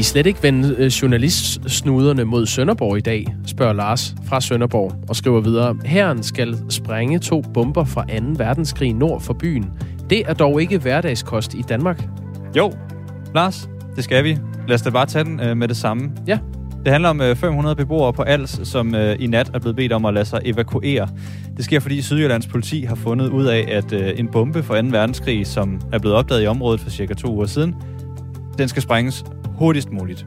I slet ikke vende øh, journalistsnuderne mod Sønderborg i dag, spørger Lars fra Sønderborg og skriver videre. Herren skal sprænge to bomber fra 2. verdenskrig nord for byen. Det er dog ikke hverdagskost i Danmark. Jo, Lars, det skal vi. Lad os da bare tage den øh, med det samme. Ja. Det handler om øh, 500 beboere på Als, som øh, i nat er blevet bedt om at lade sig evakuere. Det sker, fordi Sydjyllands politi har fundet ud af, at øh, en bombe fra 2. verdenskrig, som er blevet opdaget i området for cirka to uger siden, den skal sprænges hurtigst muligt.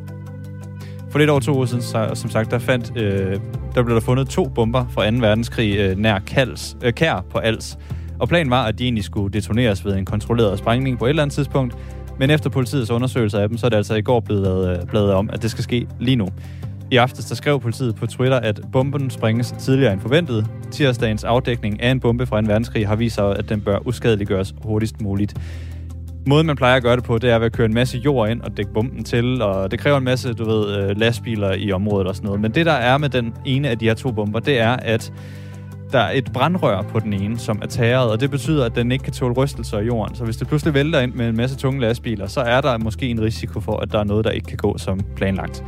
For lidt over to uger siden, så, som sagt, der, fandt, øh, der blev der fundet to bomber fra 2. verdenskrig øh, nær Kals, øh, Kær på Als. Og planen var, at de egentlig skulle detoneres ved en kontrolleret sprængning på et eller andet tidspunkt, men efter politiets undersøgelser af dem, så er det altså i går blevet øh, bladet om, at det skal ske lige nu. I aftes der skrev politiet på Twitter, at bomben sprænges tidligere end forventet. Tirsdagens afdækning af en bombe fra en verdenskrig har vist sig, at den bør uskadeliggøres hurtigst muligt. Måden, man plejer at gøre det på, det er ved at køre en masse jord ind og dække bomben til, og det kræver en masse, du ved, øh, lastbiler i området og sådan noget. Men det, der er med den ene af de her to bomber, det er, at der er et brandrør på den ene, som er tæret, og det betyder, at den ikke kan tåle rystelser i jorden. Så hvis det pludselig vælter ind med en masse tunge lastbiler, så er der måske en risiko for, at der er noget, der ikke kan gå som planlagt.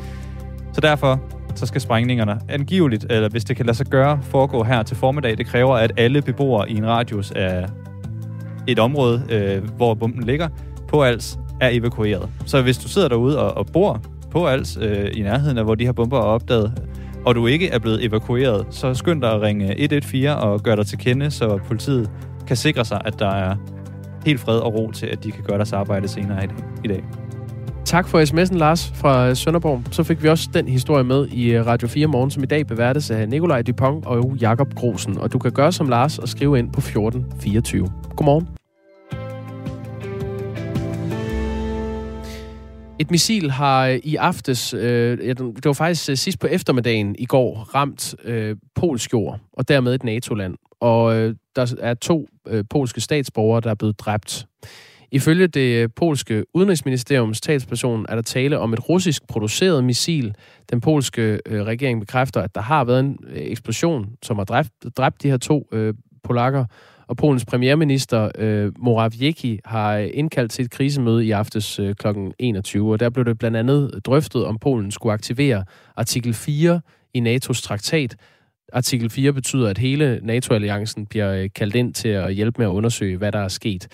Så derfor så skal sprængningerne angiveligt, eller hvis det kan lade sig gøre, foregå her til formiddag. Det kræver, at alle beboere i en radius af et område, øh, hvor bomben ligger, på Als, er evakueret. Så hvis du sidder derude og, og bor på Als, øh, i nærheden af, hvor de her bomber er opdaget, og du ikke er blevet evakueret, så skynd dig at ringe 114 og gør dig til kende, så politiet kan sikre sig, at der er helt fred og ro til, at de kan gøre deres arbejde senere i dag. Tak for sms'en, Lars fra Sønderborg. Så fik vi også den historie med i øh, Radio 4 morgen, som i dag beværtes af Nikolaj Dupont og Jakob Grosen. Og du kan gøre som Lars og skrive ind på 1424. Godmorgen. Et missil har øh, i aftes, øh, det var faktisk øh, sidst på eftermiddagen i går, ramt øh, polsk jord, og dermed et NATO-land. Og øh, der er to øh, polske statsborgere, der er blevet dræbt. Ifølge det øh, polske udenrigsministeriums talsperson er der tale om et russisk produceret missil. Den polske øh, regering bekræfter, at der har været en øh, eksplosion, som har dræbt, dræbt de her to øh, polakker, og Polens premierminister øh, Morawiecki har øh, indkaldt til et krisemøde i aftes øh, kl. 21, og der blev det blandt andet drøftet, om Polen skulle aktivere artikel 4 i NATO's traktat. Artikel 4 betyder, at hele NATO-alliancen bliver øh, kaldt ind til at hjælpe med at undersøge, hvad der er sket.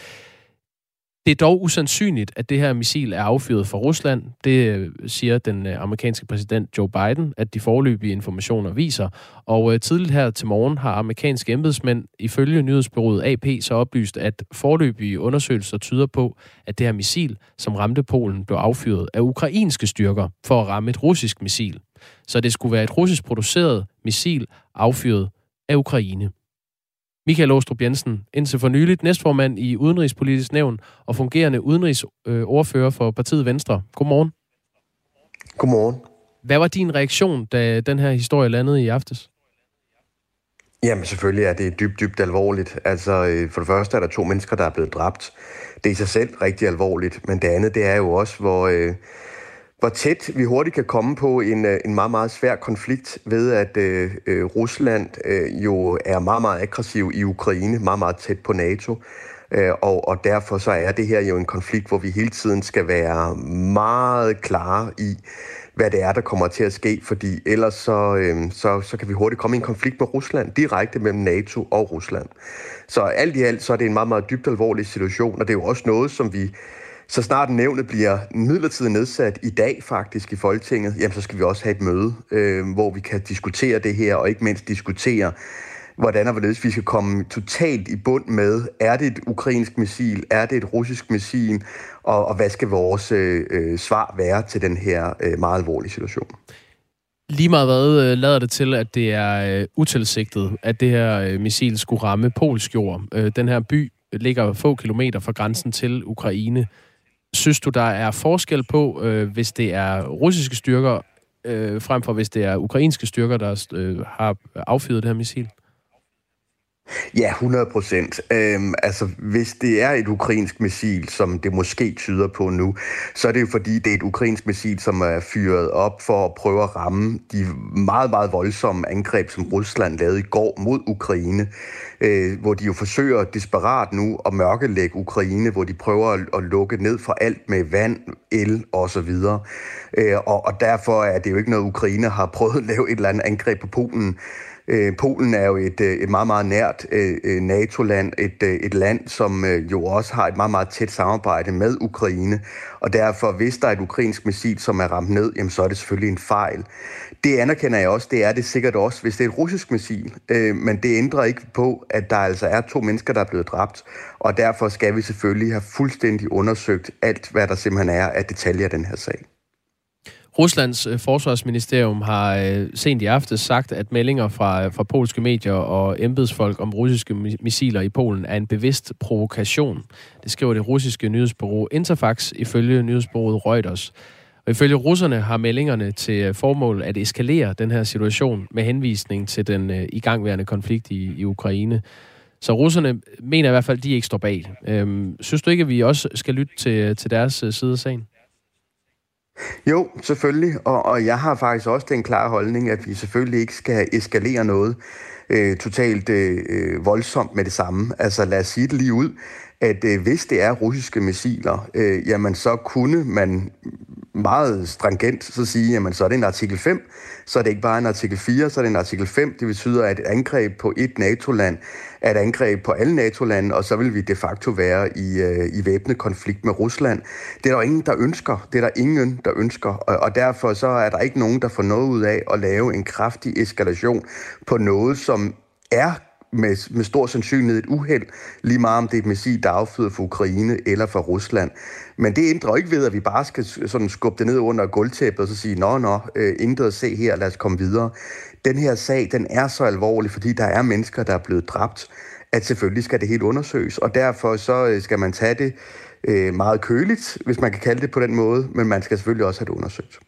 Det er dog usandsynligt, at det her missil er affyret fra Rusland. Det øh, siger den øh, amerikanske præsident Joe Biden, at de forløbige informationer viser. Og øh, tidligt her til morgen har amerikanske embedsmænd ifølge nyhedsbyrået AP så oplyst, at forløbige undersøgelser tyder på, at det her missil, som ramte Polen, blev affyret af ukrainske styrker for at ramme et russisk missil. Så det skulle være et russisk produceret missil affyret af Ukraine. Michael Åstrup Jensen, indtil for nyligt næstformand i Udenrigspolitisk Nævn og fungerende udenrigsordfører for partiet Venstre. Godmorgen. Godmorgen. Hvad var din reaktion, da den her historie landede i aftes? Jamen selvfølgelig er det dybt, dybt alvorligt. Altså øh, for det første er der to mennesker, der er blevet dræbt. Det er i sig selv rigtig alvorligt, men det andet det er jo også, hvor... Øh, hvor tæt vi hurtigt kan komme på en, øh, en meget, meget svær konflikt ved, at øh, øh, Rusland øh, jo er meget, meget aggressiv i Ukraine, meget, meget tæt på NATO. Øh, og, og derfor så er det her jo en konflikt, hvor vi hele tiden skal være meget klare i, hvad det er, der kommer til at ske, fordi ellers så, øh, så, så kan vi hurtigt komme i en konflikt med Rusland, direkte mellem NATO og Rusland. Så alt i alt, så er det en meget, meget dybt alvorlig situation, og det er jo også noget, som vi så snart nævnet bliver midlertidigt nedsat i dag faktisk i Folketinget, jamen så skal vi også have et møde, øh, hvor vi kan diskutere det her, og ikke mindst diskutere, hvordan og hvorledes vi skal komme totalt i bund med, er det et ukrainsk missil, er det et russisk missil, og, og hvad skal vores øh, øh svar være til den her øh, meget alvorlige situation? Lige meget hvad øh, lader det til, at det er øh, utilsigtet, at det her øh, missil skulle ramme polsk jord. Øh, den her by ligger få kilometer fra grænsen til Ukraine. Synes du, der er forskel på, øh, hvis det er russiske styrker, øh, frem for hvis det er ukrainske styrker, der øh, har affyret det her missil? Ja, 100 procent. Øhm, altså, hvis det er et ukrainsk missil, som det måske tyder på nu, så er det jo fordi, det er et ukrainsk missil, som er fyret op for at prøve at ramme de meget, meget voldsomme angreb, som Rusland lavede i går mod Ukraine, øh, hvor de jo forsøger desperat nu at mørkelægge Ukraine, hvor de prøver at, at lukke ned for alt med vand, el osv. Øh, og, og derfor er det jo ikke noget, Ukraine har prøvet at lave et eller andet angreb på Polen. Øh, Polen er jo et, øh, et meget, meget nært øh, øh NATO-land, et, øh, et land, som jo også har et meget, meget tæt samarbejde med Ukraine, og derfor, hvis der er et ukrainsk missil, som er ramt ned, jamen, så er det selvfølgelig en fejl. Det anerkender jeg også, det er det sikkert også, hvis det er et russisk missil, men det ændrer ikke på, at der altså er to mennesker, der er blevet dræbt, og derfor skal vi selvfølgelig have fuldstændig undersøgt alt, hvad der simpelthen er af detaljer i den her sag. Ruslands øh, forsvarsministerium har øh, sent i aften sagt, at meldinger fra, fra polske medier og embedsfolk om russiske missiler i Polen er en bevidst provokation. Det skriver det russiske nyhedsbureau Interfax ifølge nyhedsbureauet Reuters. Og ifølge russerne har meldingerne til øh, formål at eskalere den her situation med henvisning til den øh, igangværende konflikt i, i Ukraine. Så russerne mener i hvert fald, at de ikke står bag. Øhm, synes du ikke, at vi også skal lytte til, øh, til deres side af sagen? Jo, selvfølgelig, og, og jeg har faktisk også den klare holdning, at vi selvfølgelig ikke skal eskalere noget øh, totalt øh, øh voldsomt med det samme. Altså lad os sige det lige ud, at øh, hvis det er russiske missiler, øh, jamen så kunne man meget stringent så sige, jamen så er det en artikel 5, så er det ikke bare en artikel 4, så er det en artikel 5. Det betyder, at et angreb på et NATO-land er et angreb på alle NATO-lande, og så vil vi de facto være i, øh, i væbnet konflikt med Rusland. Det er der ingen, der ønsker. Det er der ingen, der ønsker. Og, og derfor så er der ikke nogen, der får noget ud af at lave en kraftig eskalation på noget, som er med, med stor sandsynlighed et uheld, lige meget om det er et missil, der afføder for Ukraine eller for Rusland. Men det ændrer ikke ved, at vi bare skal sådan skubbe det ned under gulvtæppet og så sige, nå, nå, øh, intet at se her, lad os komme videre. Den her sag, den er så alvorlig, fordi der er mennesker, der er blevet dræbt, at selvfølgelig skal det helt undersøges, og derfor så øh, skal man tage det øh, meget køligt, hvis man kan kalde det på den måde, men man skal selvfølgelig også have det undersøgt.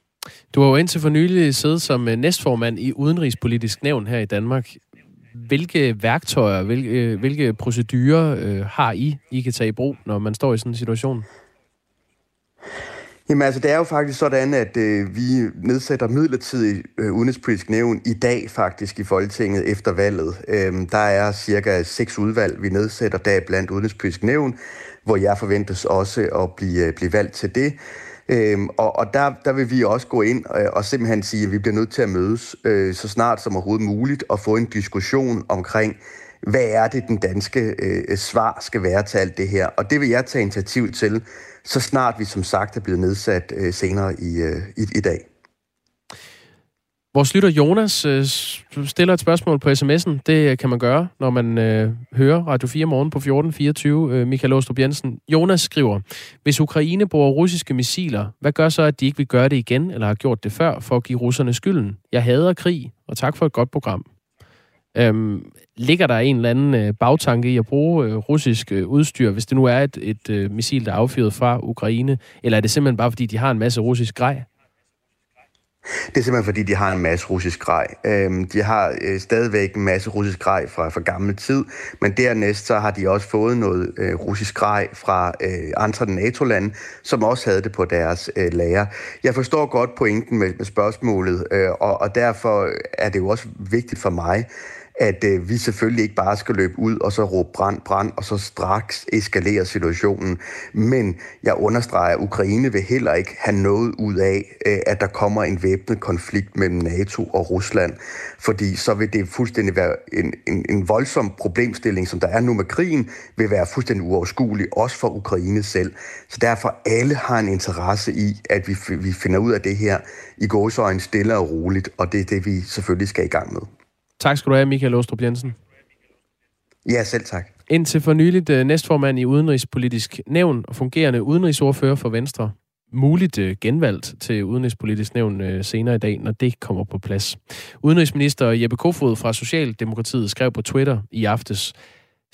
Du har jo indtil for nylig siddet som øh, næstformand i Udenrigspolitisk Nævn her i Danmark hvilke værktøjer, hvilke, hvilke procedurer øh, har I, I kan tage i brug, når man står i sådan en situation? Jamen altså, det er jo faktisk sådan, at øh, vi nedsætter midlertidigt øh, udenrigspolitisk nævn i dag faktisk i Folketinget efter valget. Øhm, der er cirka seks udvalg, vi nedsætter der blandt udenrigspolitisk nævn, hvor jeg forventes også at blive, øh, blive valgt til det. Øhm, og og der, der vil vi også gå ind og, øh, og simpelthen sige, at vi bliver nødt til at mødes øh, så snart som overhovedet muligt og få en diskussion omkring, hvad er det, den danske øh, svar skal være til alt det her. Og det vil jeg tage initiativ til, så snart vi som sagt er blevet nedsat øh, senere i, øh, i, i dag. Vores lytter Jonas øh, stiller et spørgsmål på sms'en. Det øh, kan man gøre, når man øh, hører Radio 4 morgen på 1424. Øh, Michael Åstrup Jensen. Jonas skriver, hvis Ukraine bruger russiske missiler, hvad gør så, at de ikke vil gøre det igen, eller har gjort det før, for at give russerne skylden? Jeg hader krig, og tak for et godt program. Øhm, ligger der en eller anden øh, bagtanke i at bruge øh, russisk øh, udstyr, hvis det nu er et, et øh, missil, der er affyret fra Ukraine? Eller er det simpelthen bare, fordi de har en masse russisk grej? Det er simpelthen fordi, de har en masse russisk grej. Øhm, de har øh, stadigvæk en masse russisk grej fra, fra gammel tid, men dernæst så har de også fået noget øh, russisk grej fra øh, andre NATO-lande, som også havde det på deres øh, lager. Jeg forstår godt pointen med, med spørgsmålet, øh, og, og derfor er det jo også vigtigt for mig, at øh, vi selvfølgelig ikke bare skal løbe ud og så råbe brand, brand, og så straks eskalere situationen. Men jeg understreger, at Ukraine vil heller ikke have noget ud af, øh, at der kommer en væbnet konflikt mellem NATO og Rusland. Fordi så vil det fuldstændig være en, en, en voldsom problemstilling, som der er nu med krigen, vil være fuldstændig uoverskuelig, også for Ukraine selv. Så derfor alle har en interesse i, at vi, vi finder ud af det her i gåsøjne stille og roligt, og det er det, vi selvfølgelig skal i gang med. Tak skal du have, Michael Åstrup Jensen. Ja, selv tak. Indtil for nyligt uh, næstformand i Udenrigspolitisk Nævn og fungerende udenrigsordfører for Venstre. Muligt uh, genvalgt til Udenrigspolitisk Nævn uh, senere i dag, når det kommer på plads. Udenrigsminister Jeppe Kofod fra Socialdemokratiet skrev på Twitter i aftes,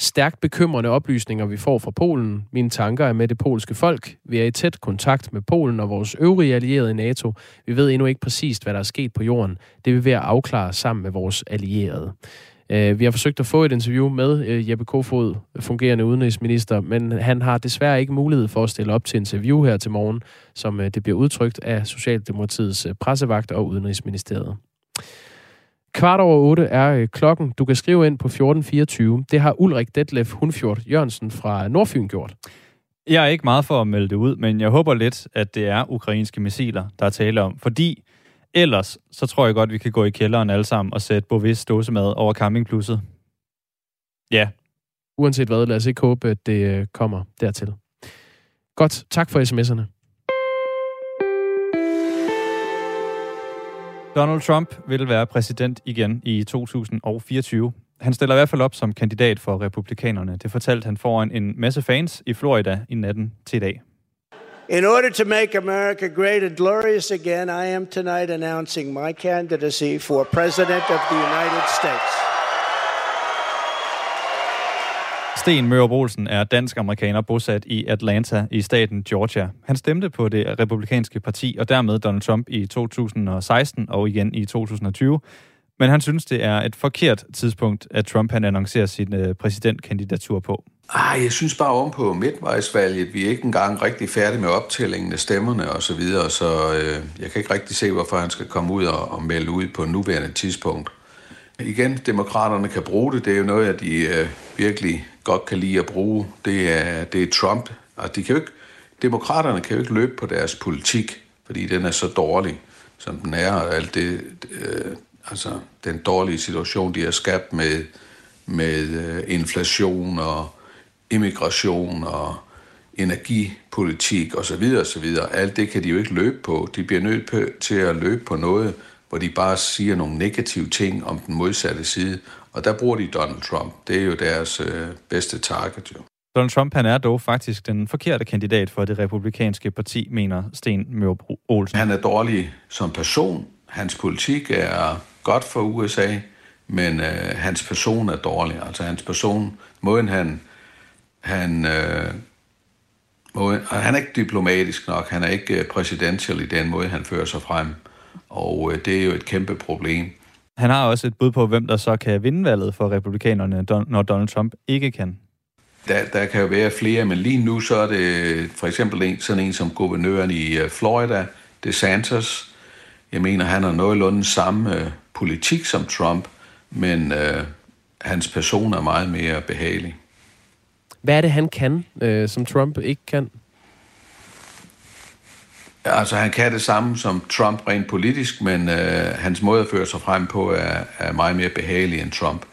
Stærkt bekymrende oplysninger, vi får fra Polen. Mine tanker er med det polske folk. Vi er i tæt kontakt med Polen og vores øvrige allierede i NATO. Vi ved endnu ikke præcist, hvad der er sket på jorden. Det vil vi at afklare sammen med vores allierede. Øh, vi har forsøgt at få et interview med øh, Jeppe Kofod, fungerende udenrigsminister, men han har desværre ikke mulighed for at stille op til interview her til morgen, som øh, det bliver udtrykt af Socialdemokratiets pressevagt og Udenrigsministeriet. Kvart over otte er klokken. Du kan skrive ind på 1424. Det har Ulrik Detlef Hundfjord Jørgensen fra Nordfyn gjort. Jeg er ikke meget for at melde det ud, men jeg håber lidt, at det er ukrainske missiler, der er tale om. Fordi ellers, så tror jeg godt, vi kan gå i kælderen alle sammen og sætte Bovis dåsemad over campingplusset. Ja. Uanset hvad, lad os ikke håbe, at det øh, kommer dertil. Godt, tak for sms'erne. Donald Trump vil være præsident igen i 2024. Han stiller i hvert fald op som kandidat for republikanerne. Det fortalte han foran en masse fans i Florida i natten til i dag. In order to make America great and glorious again, I am tonight announcing my candidacy for President of the United States. Sten Mørup Olsen er dansk-amerikaner bosat i Atlanta i staten Georgia. Han stemte på det republikanske parti og dermed Donald Trump i 2016 og igen i 2020. Men han synes, det er et forkert tidspunkt, at Trump han annoncerer sin øh, præsidentkandidatur på. Ah, jeg synes bare om på midtvejsvalget, vi er ikke engang rigtig færdige med optællingen af stemmerne og så videre, så øh, jeg kan ikke rigtig se, hvorfor han skal komme ud og, og melde ud på nuværende tidspunkt. Igen, demokraterne kan bruge det. Det er jo noget, at de øh, virkelig godt kan lide at bruge. Det er, det er Trump. Og de kan jo ikke, demokraterne kan jo ikke løbe på deres politik, fordi den er så dårlig, som den er, og alt det, øh, altså den dårlige situation, de har skabt med, med øh, inflation og immigration og energipolitik osv. osv. Alt det kan de jo ikke løbe på. De bliver nødt til at løbe på noget, hvor de bare siger nogle negative ting om den modsatte side. Og der bruger de Donald Trump. Det er jo deres øh, bedste target jo. Donald Trump han er dog faktisk den forkerte kandidat for det republikanske parti, mener Sten Mørup Olsen. Han er dårlig som person. Hans politik er godt for USA, men øh, hans person er dårlig. Altså hans person, måden han, han, øh, måden, han er ikke diplomatisk nok, han er ikke øh, præsidentiel i den måde, han fører sig frem. Og øh, det er jo et kæmpe problem. Han har også et bud på, hvem der så kan vinde valget for republikanerne, når Donald Trump ikke kan. Der, der kan jo være flere, men lige nu så er det for eksempel en, sådan en som guvernøren i øh, Florida, DeSantis. Jeg mener, han har nogenlunde samme øh, politik som Trump, men øh, hans person er meget mere behagelig. Hvad er det, han kan, øh, som Trump ikke kan? Altså, han kan det samme som Trump rent politisk, men øh, hans måde at føre sig frem på er, er meget mere behagelig end Trump.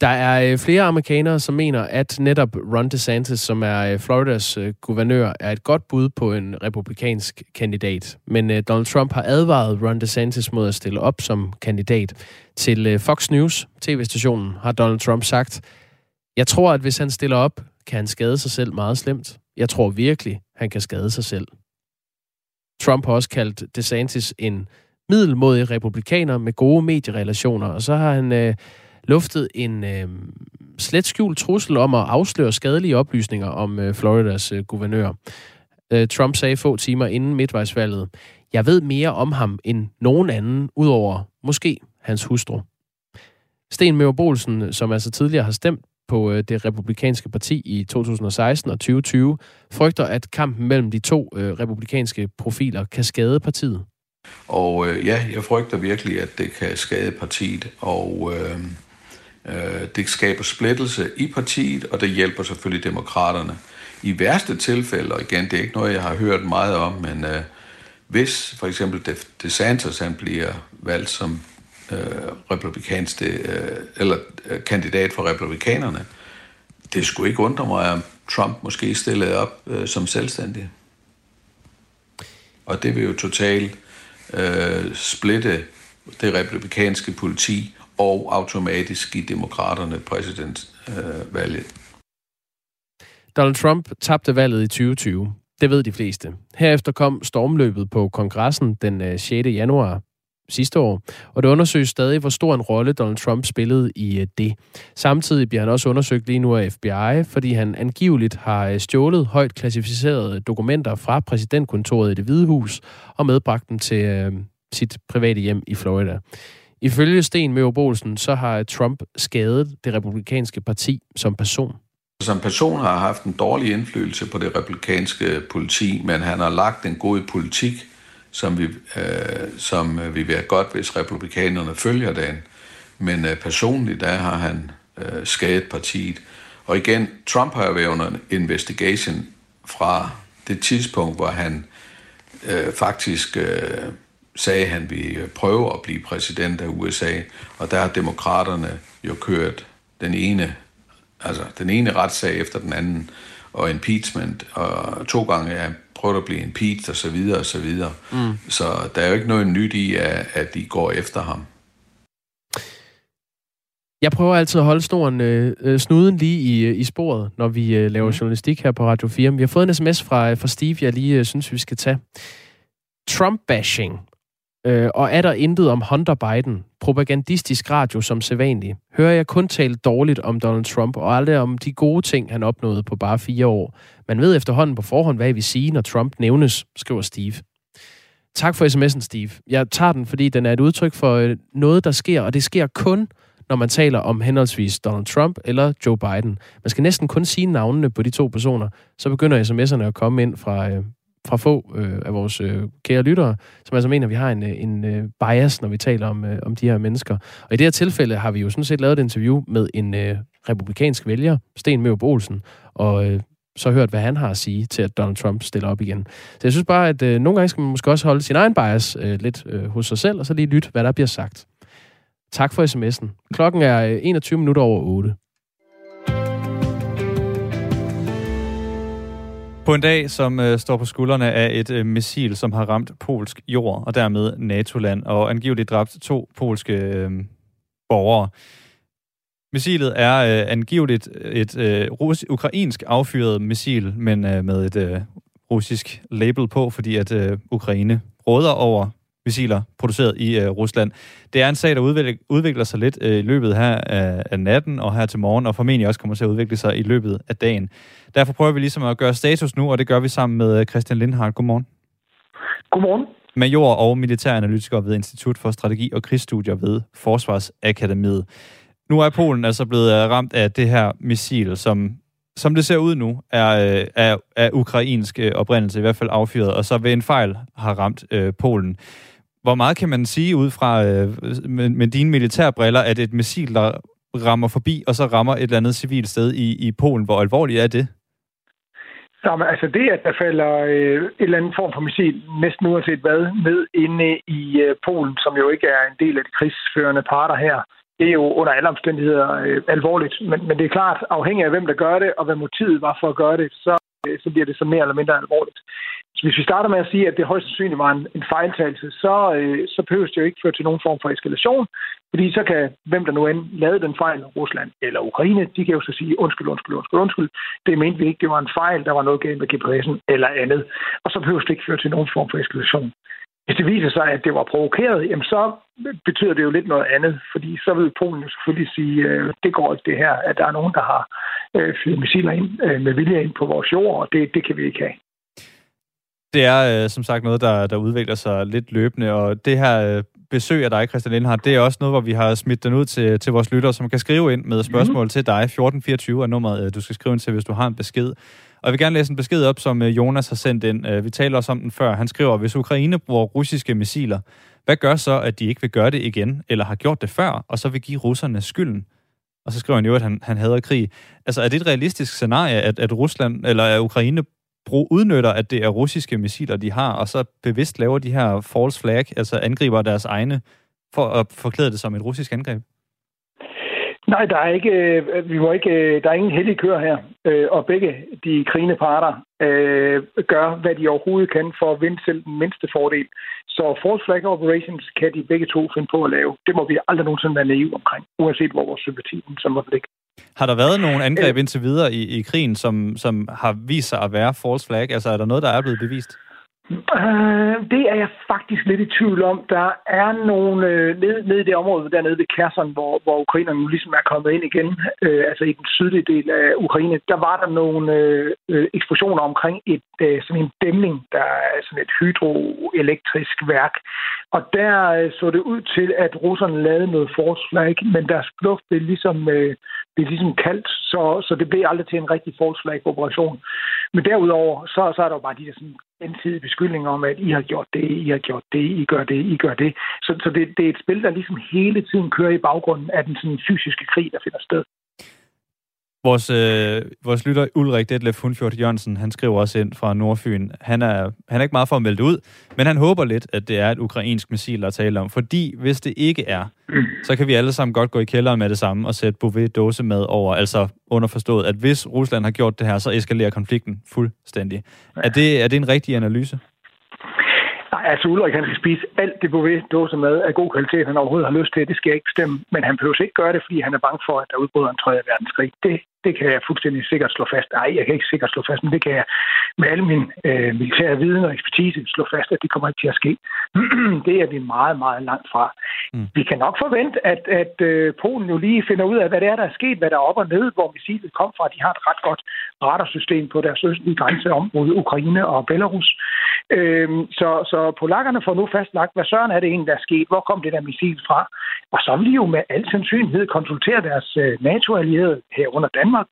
Der er øh, flere amerikanere, som mener, at netop Ron DeSantis, som er øh, Floridas øh, guvernør, er et godt bud på en republikansk kandidat. Men Donald Trump har advaret Ron DeSantis mod at stille op som kandidat. Til Fox News, tv-stationen, har Donald Trump sagt, jeg tror, at hvis han stiller op, kan han skade sig selv meget slemt. Jeg tror virkelig, han kan skade sig selv. Trump har også kaldt DeSantis en middelmodig republikaner med gode medierelationer, og så har han øh, luftet en øh, slet skjult trussel om at afsløre skadelige oplysninger om øh, Floridas øh, guvernør. Øh, Trump sagde få timer inden midtvejsvalget, jeg ved mere om ham end nogen anden, udover måske hans hustru. Sten Møver Bolsen, som altså tidligere har stemt på øh, det republikanske parti i 2016 og 2020, frygter, at kampen mellem de to øh, republikanske profiler kan skade partiet. Og øh, ja, jeg frygter virkelig, at det kan skade partiet, og øh, øh, det skaber splittelse i partiet, og det hjælper selvfølgelig demokraterne. I værste tilfælde, og igen, det er ikke noget, jeg har hørt meget om, men øh, hvis for eksempel DeSantis han bliver valgt som øh, republikansk, øh, eller øh, kandidat for republikanerne, det skulle ikke undre mig, om Trump måske stillede op øh, som selvstændig. Og det vil jo totalt øh, splitte det republikanske politi og automatisk give demokraterne præsidentvalget. Øh, Donald Trump tabte valget i 2020. Det ved de fleste. Herefter kom stormløbet på kongressen den øh, 6. Januar sidste år, og det undersøges stadig, hvor stor en rolle Donald Trump spillede i øh, det. Samtidig bliver han også undersøgt lige nu af FBI, fordi han angiveligt har øh, stjålet højt klassificerede øh, dokumenter fra præsidentkontoret i det Hvide Hus og medbragt dem til øh, sit private hjem i Florida. Ifølge Sten Mørup Olsen, så har Trump skadet det republikanske parti som person. Som person har haft en dårlig indflydelse på det republikanske politi, men han har lagt en god politik, som vi, øh, som øh, vi vil være godt, hvis republikanerne følger den. Men øh, personligt, der har han øh, skadet partiet. Og igen, Trump har jo været under investigation fra det tidspunkt, hvor han øh, faktisk øh, sagde, at han ville øh, prøve at blive præsident af USA. Og der har demokraterne jo kørt den ene, altså den ene retssag efter den anden, og impeachment, og to gange er prøvet at blive impeached, og så videre, og så videre. Mm. Så der er jo ikke noget nyt i, at, at de går efter ham. Jeg prøver altid at holde snoren, øh, øh, snuden lige i, øh, i sporet, når vi øh, laver mm. journalistik her på Radio 4. Vi har fået en sms fra, øh, fra Steve, jeg lige øh, synes, vi skal tage. Trump-bashing. Øh, og er der intet om Hunter Biden? Propagandistisk radio som sædvanligt. Hører jeg kun tale dårligt om Donald Trump, og aldrig om de gode ting, han opnåede på bare fire år. Man ved efterhånden på forhånd, hvad I vil sige, når Trump nævnes, skriver Steve. Tak for sms'en, Steve. Jeg tager den, fordi den er et udtryk for øh, noget, der sker, og det sker kun, når man taler om henholdsvis Donald Trump eller Joe Biden. Man skal næsten kun sige navnene på de to personer, så begynder sms'erne at komme ind fra, øh, fra få øh, af vores øh, kære lyttere, som altså mener, at vi har en, øh, en øh, bias, når vi taler om, øh, om de her mennesker. Og i det her tilfælde har vi jo sådan set lavet et interview med en øh, republikansk vælger, Sten Mørup Olsen, og øh, så hørt, hvad han har at sige til, at Donald Trump stiller op igen. Så jeg synes bare, at øh, nogle gange skal man måske også holde sin egen bias øh, lidt øh, hos sig selv, og så lige lytte, hvad der bliver sagt. Tak for sms'en. Klokken er øh, 21 minutter over 8. På en dag, som øh, står på skuldrene af et øh, missil, som har ramt polsk jord, og dermed NATO-land, og angiveligt dræbt to polske øh, borgere. Missilet er øh, angiveligt et øh, rus- ukrainsk affyret missil, men øh, med et øh, russisk label på, fordi at øh, Ukraine råder over missiler produceret i øh, Rusland. Det er en sag, der udvikler, udvikler sig lidt øh, i løbet her af, af natten og her til morgen, og formentlig også kommer til at udvikle sig i løbet af dagen. Derfor prøver vi ligesom at gøre status nu, og det gør vi sammen med øh, Christian Lindhardt. Godmorgen. Godmorgen. Major og militæranalytiker ved Institut for Strategi og Krigsstudier ved Forsvarsakademiet. Nu er Polen altså blevet øh, ramt af det her missil, som som det ser ud nu, er, øh, er, er ukrainsk oprindelse i hvert fald affyret, og så ved en fejl har ramt øh, Polen. Hvor meget kan man sige ud fra øh, med, med dine militærbriller, at et missil, der rammer forbi, og så rammer et eller andet civilt sted i, i Polen, hvor alvorligt er det? Jamen, altså det, at der falder øh, et eller andet form for missil, næsten uanset hvad, ned inde i øh, Polen, som jo ikke er en del af de krigsførende parter her, det er jo under alle omstændigheder øh, alvorligt. Men, men det er klart, afhængig af hvem der gør det, og hvad motivet var for at gøre det, så, øh, så bliver det så mere eller mindre alvorligt. Hvis vi starter med at sige, at det højst sandsynligt var en, en fejltagelse, så, øh, så behøves det jo ikke føre til nogen form for eskalation, fordi så kan hvem der nu end lavede den fejl, Rusland eller Ukraine, de kan jo så sige undskyld, undskyld, undskyld, undskyld. Det mente vi ikke, det var en fejl, der var noget galt med GPS'en eller andet. Og så behøves det ikke føre til nogen form for eskalation. Hvis det viser sig, at det var provokeret, jamen så betyder det jo lidt noget andet, fordi så vil Polen jo selvfølgelig sige, øh, det går ikke det her, at der er nogen, der har øh, fyret missiler ind øh, med vilje ind på vores jord, og det, det kan vi ikke have. Det er øh, som sagt noget, der, der udvikler sig lidt løbende, og det her øh, besøg af dig, Christian Lindhardt, det er også noget, hvor vi har smidt den ud til, til vores lyttere, som kan skrive ind med spørgsmål mm. til dig. 1424 er nummeret, øh, du skal skrive ind til, hvis du har en besked. Og jeg vil gerne læse en besked op, som øh, Jonas har sendt ind. Øh, vi taler også om den før. Han skriver, hvis Ukraine bruger russiske missiler, hvad gør så, at de ikke vil gøre det igen, eller har gjort det før, og så vil give russerne skylden? Og så skriver han jo, at han, han hader krig. Altså, er det et realistisk scenarie, at, at Rusland eller at Ukraine brug, udnytter, at det er russiske missiler, de har, og så bevidst laver de her false flag, altså angriber deres egne, for at forklæde det som et russisk angreb? Nej, der er ikke, øh, vi må ikke, øh, der er ingen heldig kør her, øh, og begge de krigende parter øh, gør, hvad de overhovedet kan for at vinde selv den mindste fordel. Så false flag operations kan de begge to finde på at lave. Det må vi aldrig nogensinde være naive omkring, uanset hvor vores sympati som måtte ligge. Har der været nogle angreb indtil videre i, i krigen, som, som har vist sig at være false flag? Altså er der noget, der er blevet bevist? Uh, det er jeg faktisk lidt i tvivl om. Der er nogle uh, nede, nede i det område dernede ved Kherson, hvor, hvor ukrainerne nu ligesom er kommet ind igen, uh, altså i den sydlige del af Ukraine, der var der nogle uh, eksplosioner omkring et uh, sådan en dæmning, der er sådan et hydroelektrisk værk. Og der øh, så det ud til, at russerne lavede noget forslag, men deres luft blev ligesom, uh, blev ligesom kaldt, så, så det blev aldrig til en rigtig forslag operation. Men derudover, så, så er der jo bare de der sådan gensidige beskyldninger om, at I har gjort det, I har gjort det, I gør det, I gør det. Så, så det, det er et spil, der ligesom hele tiden kører i baggrunden af den sådan fysiske krig, der finder sted. Vores, øh, vores lytter Ulrik Detlef Hundfjord Jørgensen, han skriver også ind fra Nordfyn. Han er, han er ikke meget for at melde ud, men han håber lidt, at det er et ukrainsk missil, der taler om. Fordi hvis det ikke er, så kan vi alle sammen godt gå i kælderen med det samme og sætte Bouvet dåse med over. Altså underforstået, at hvis Rusland har gjort det her, så eskalerer konflikten fuldstændig. Er, det, er det en rigtig analyse? Nej, altså Ulrik, han skal spise alt det Bouvet dåse med af god kvalitet, han overhovedet har lyst til. Det skal jeg ikke bestemme. Men han behøver ikke gøre det, fordi han er bange for, at der udbryder en tredje verdenskrig. Det det kan jeg fuldstændig sikkert slå fast. Nej, jeg kan ikke sikkert slå fast, men det kan jeg med al min øh, militære viden og ekspertise slå fast, at det kommer ikke til at ske. det er vi meget, meget langt fra. Mm. Vi kan nok forvente, at, at øh, Polen jo lige finder ud af, hvad det er, der er sket, hvad der er op og ned, hvor missilet kom fra. De har et ret godt radarsystem på deres østlige grænse om mod Ukraine og Belarus. Øh, så, så polakkerne får nu fastlagt, hvad søren er det egentlig, der er sket? Hvor kom det der missil fra? Og så vil de jo med al sandsynlighed konsultere deres øh, NATO-allierede herunder Danmark, Danmark,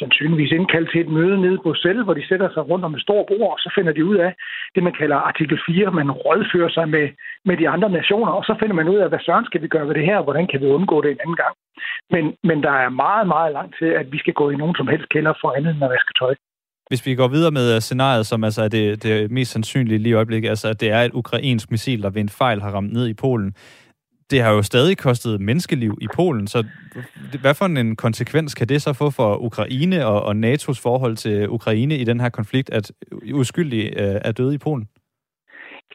sandsynligvis indkaldt til et møde nede i Bruxelles, hvor de sætter sig rundt om et stort bord, og så finder de ud af det, man kalder artikel 4. Man rådfører sig med, med de andre nationer, og så finder man ud af, hvad søren skal vi gøre ved det her, og hvordan kan vi undgå det en anden gang. Men, men der er meget, meget langt til, at vi skal gå i nogen som helst kælder for andet end at vaske tøj. Hvis vi går videre med øh, scenariet, som altså er det, det mest sandsynlige lige i øjeblikket, altså at det er et ukrainsk missil, der ved en fejl har ramt ned i Polen, det har jo stadig kostet menneskeliv i Polen, så hvad for en konsekvens kan det så få for Ukraine og, og NATO's forhold til Ukraine i den her konflikt, at uskyldige øh, er døde i Polen?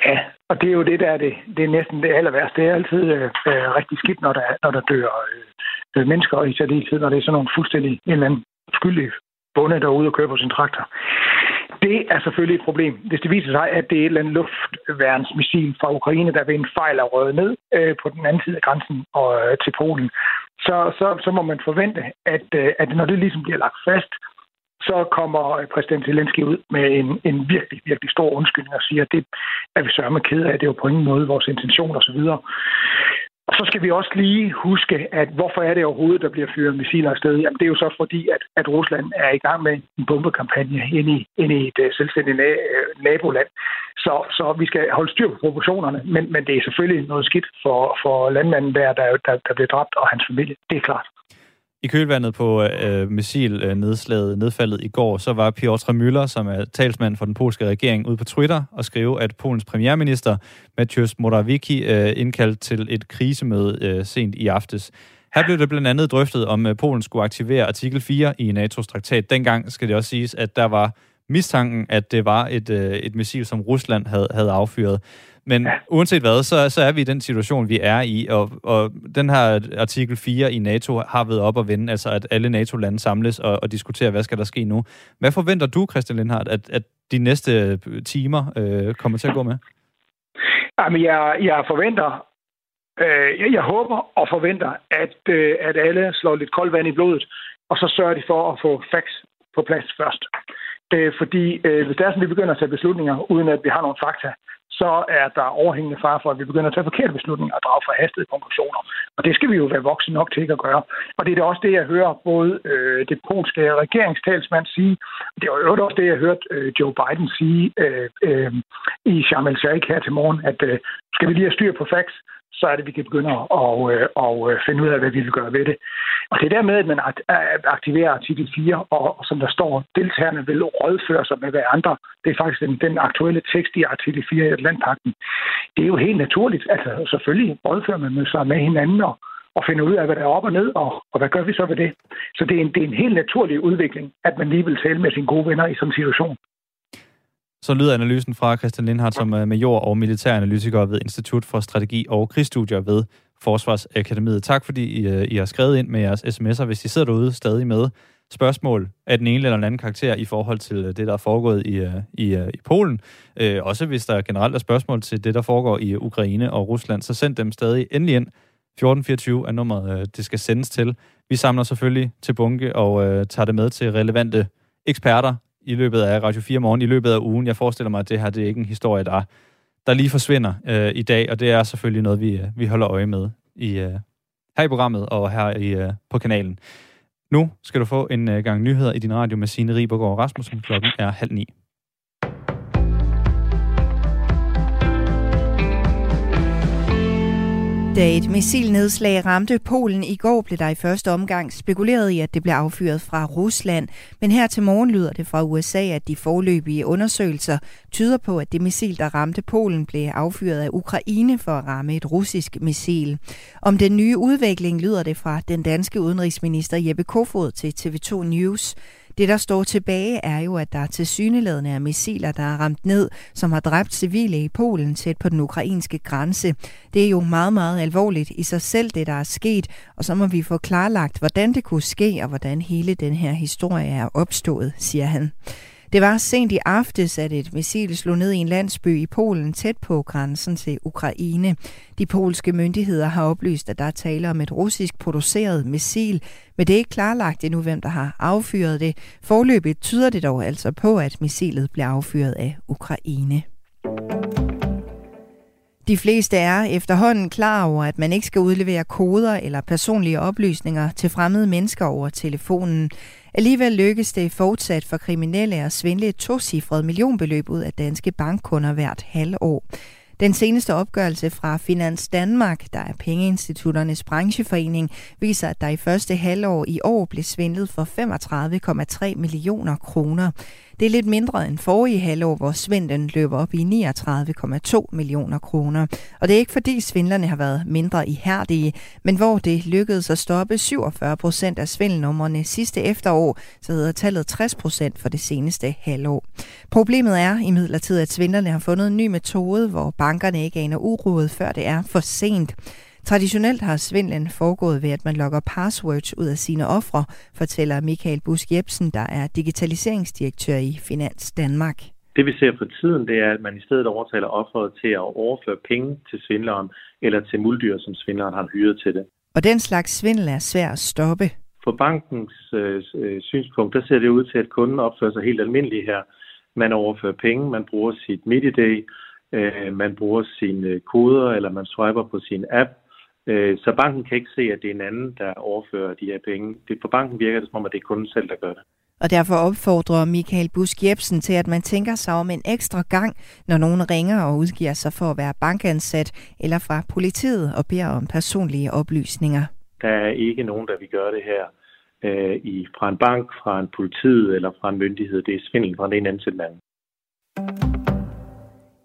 Ja, og det er jo det, der er det, det er næsten det aller værste. Det er altid øh, øh, rigtig skidt, når der, når der dør øh, mennesker, og i særdeleshed, når det er sådan nogle fuldstændig en eller anden skyldig bonde, derude og kører på sin traktor. Det er selvfølgelig et problem. Hvis det viser sig, at det er et eller andet luftværnsmissil fra Ukraine, der ved en fejl er røget ned øh, på den anden side af grænsen og øh, til Polen, så, så, så må man forvente, at, øh, at når det ligesom bliver lagt fast, så kommer præsident Zelensky ud med en, en virkelig, virkelig stor undskyldning og siger, at det er vi sørme ked af, det er jo på ingen måde vores intention osv. Så skal vi også lige huske, at hvorfor er det overhovedet, der bliver fyret missiler afsted? Jamen, det er jo så fordi, at, at Rusland er i gang med en bombekampagne ind i, ind i et uh, selvstændigt na- øh, naboland. Så, så vi skal holde styr på proportionerne, men, men det er selvfølgelig noget skidt for, for landmanden der, der, der, der bliver dræbt, og hans familie. Det er klart. I kølvandet på øh, missilnedslaget, øh, nedfaldet i går, så var Piotr Müller, som er talsmand for den polske regering, ude på Twitter og skrive, at Polens premierminister Mateusz Morawiecki øh, indkaldt til et krisemøde øh, sent i aftes. Her blev det blandt andet drøftet, om øh, Polen skulle aktivere artikel 4 i NATO's traktat. Dengang skal det også siges, at der var mistanken, at det var et, øh, et missil, som Rusland havde, havde affyret. Men ja. uanset hvad, så, så er vi i den situation, vi er i, og, og den her artikel 4 i NATO har været op at vende, altså at alle NATO-lande samles og, og diskuterer, hvad skal der ske nu. Hvad forventer du, Christian Lindhardt, at, at de næste timer øh, kommer til at gå med? Jamen, jeg, jeg forventer, øh, jeg håber og forventer, at, øh, at alle slår lidt koldt vand i blodet, og så sørger de for at få facts på plads først. Øh, fordi øh, hvis det er sådan, at vi begynder at tage beslutninger, uden at vi har nogle fakta, så er der overhængende far for, at vi begynder at tage forkerte beslutninger og drage forhastede konklusioner. Og det skal vi jo være voksne nok til ikke at gøre. Og det er da også det, jeg hører både øh, det polske regeringstalsmand sige, og det er jo også det, jeg hørte øh, Joe Biden sige øh, øh, i Sharm el-Sheikh her til morgen, at øh, skal vi lige have styr på facts, så er det, at vi kan begynde at, og, og øh, øh, finde ud af, hvad vi vil gøre ved det. Og det der med, at man aktiverer artikel 4, og, og som der står, deltagerne vil rådføre sig med hver andre. Det er faktisk den, den aktuelle tekst i artikel 4 i Atlantpakten. Det er jo helt naturligt. Altså selvfølgelig rådfører man sig med hinanden og, og finder ud af, hvad der er op og ned, og, og hvad gør vi så ved det? Så det er, en, det er en helt naturlig udvikling, at man lige vil tale med sine gode venner i sådan en situation. Så lyder analysen fra Christian Lindhardt, som er major og militæranalytiker ved Institut for Strategi og Krigsstudier ved Forsvarsakademiet. Tak fordi I, øh, I har skrevet ind med jeres sms'er. Hvis I sidder derude stadig med, spørgsmål af den ene eller den anden karakter i forhold til det, der er foregået i, i, i Polen. Øh, også hvis der generelt er spørgsmål til det, der foregår i Ukraine og Rusland, så send dem stadig endelig ind. 1424 er nummeret, det skal sendes til. Vi samler selvfølgelig til bunke og øh, tager det med til relevante eksperter i løbet af Radio 4 morgen, i løbet af ugen. Jeg forestiller mig, at det her det er ikke en historie, der, der lige forsvinder øh, i dag, og det er selvfølgelig noget, vi, øh, vi holder øje med i, øh, her i programmet og her i, øh, på kanalen. Nu skal du få en øh, gang nyheder i din radio med Signe Ribergaard Rasmussen. Klokken er halv ni. Da et missilnedslag ramte Polen i går, blev der i første omgang spekuleret i, at det blev affyret fra Rusland. Men her til morgen lyder det fra USA, at de forløbige undersøgelser tyder på, at det missil, der ramte Polen, blev affyret af Ukraine for at ramme et russisk missil. Om den nye udvikling lyder det fra den danske udenrigsminister Jeppe Kofod til TV2 News. Det, der står tilbage, er jo, at der til syneladende er missiler, der er ramt ned, som har dræbt civile i Polen tæt på den ukrainske grænse. Det er jo meget, meget alvorligt i sig selv, det der er sket, og så må vi få klarlagt, hvordan det kunne ske, og hvordan hele den her historie er opstået, siger han. Det var sent i aftes, at et missil slog ned i en landsby i Polen tæt på grænsen til Ukraine. De polske myndigheder har oplyst, at der er tale om et russisk produceret missil, men det er ikke klarlagt endnu, hvem der har affyret det. Forløbet tyder det dog altså på, at missilet blev affyret af Ukraine. De fleste er efterhånden klar over, at man ikke skal udlevere koder eller personlige oplysninger til fremmede mennesker over telefonen. Alligevel lykkes det fortsat for kriminelle at svindle et tocifret millionbeløb ud af danske bankkunder hvert halvår. Den seneste opgørelse fra Finans Danmark, der er pengeinstitutternes brancheforening, viser, at der i første halvår i år blev svindlet for 35,3 millioner kroner. Det er lidt mindre end forrige halvår, hvor svindlen løber op i 39,2 millioner kroner. Og det er ikke fordi svindlerne har været mindre ihærdige, men hvor det lykkedes at stoppe 47 procent af svindelnummerne sidste efterår, så hedder tallet 60 procent for det seneste halvår. Problemet er imidlertid, at svindlerne har fundet en ny metode, hvor bankerne ikke aner uroet, før det er for sent. Traditionelt har svindlen foregået ved, at man logger passwords ud af sine ofre, fortæller Michael Busk Jebsen, der er digitaliseringsdirektør i Finans Danmark. Det vi ser for tiden, det er, at man i stedet overtaler offeret til at overføre penge til svindleren eller til muldyr, som svindleren har hyret til det. Og den slags svindel er svær at stoppe. For bankens øh, øh, synspunkt, der ser det ud til, at kunden opfører sig helt almindeligt her. Man overfører penge, man bruger sit MidiDay, øh, man bruger sine koder, eller man swiper på sin app, så banken kan ikke se, at det er en anden, der overfører de her penge. Det, for banken virker det som om, at det er kunden selv, der gør det. Og derfor opfordrer Michael Busk Jebsen til, at man tænker sig om en ekstra gang, når nogen ringer og udgiver sig for at være bankansat eller fra politiet og beder om personlige oplysninger. Der er ikke nogen, der vil gøre det her øh, i, fra en bank, fra en politiet eller fra en myndighed. Det er svindel fra den ene anden til den anden.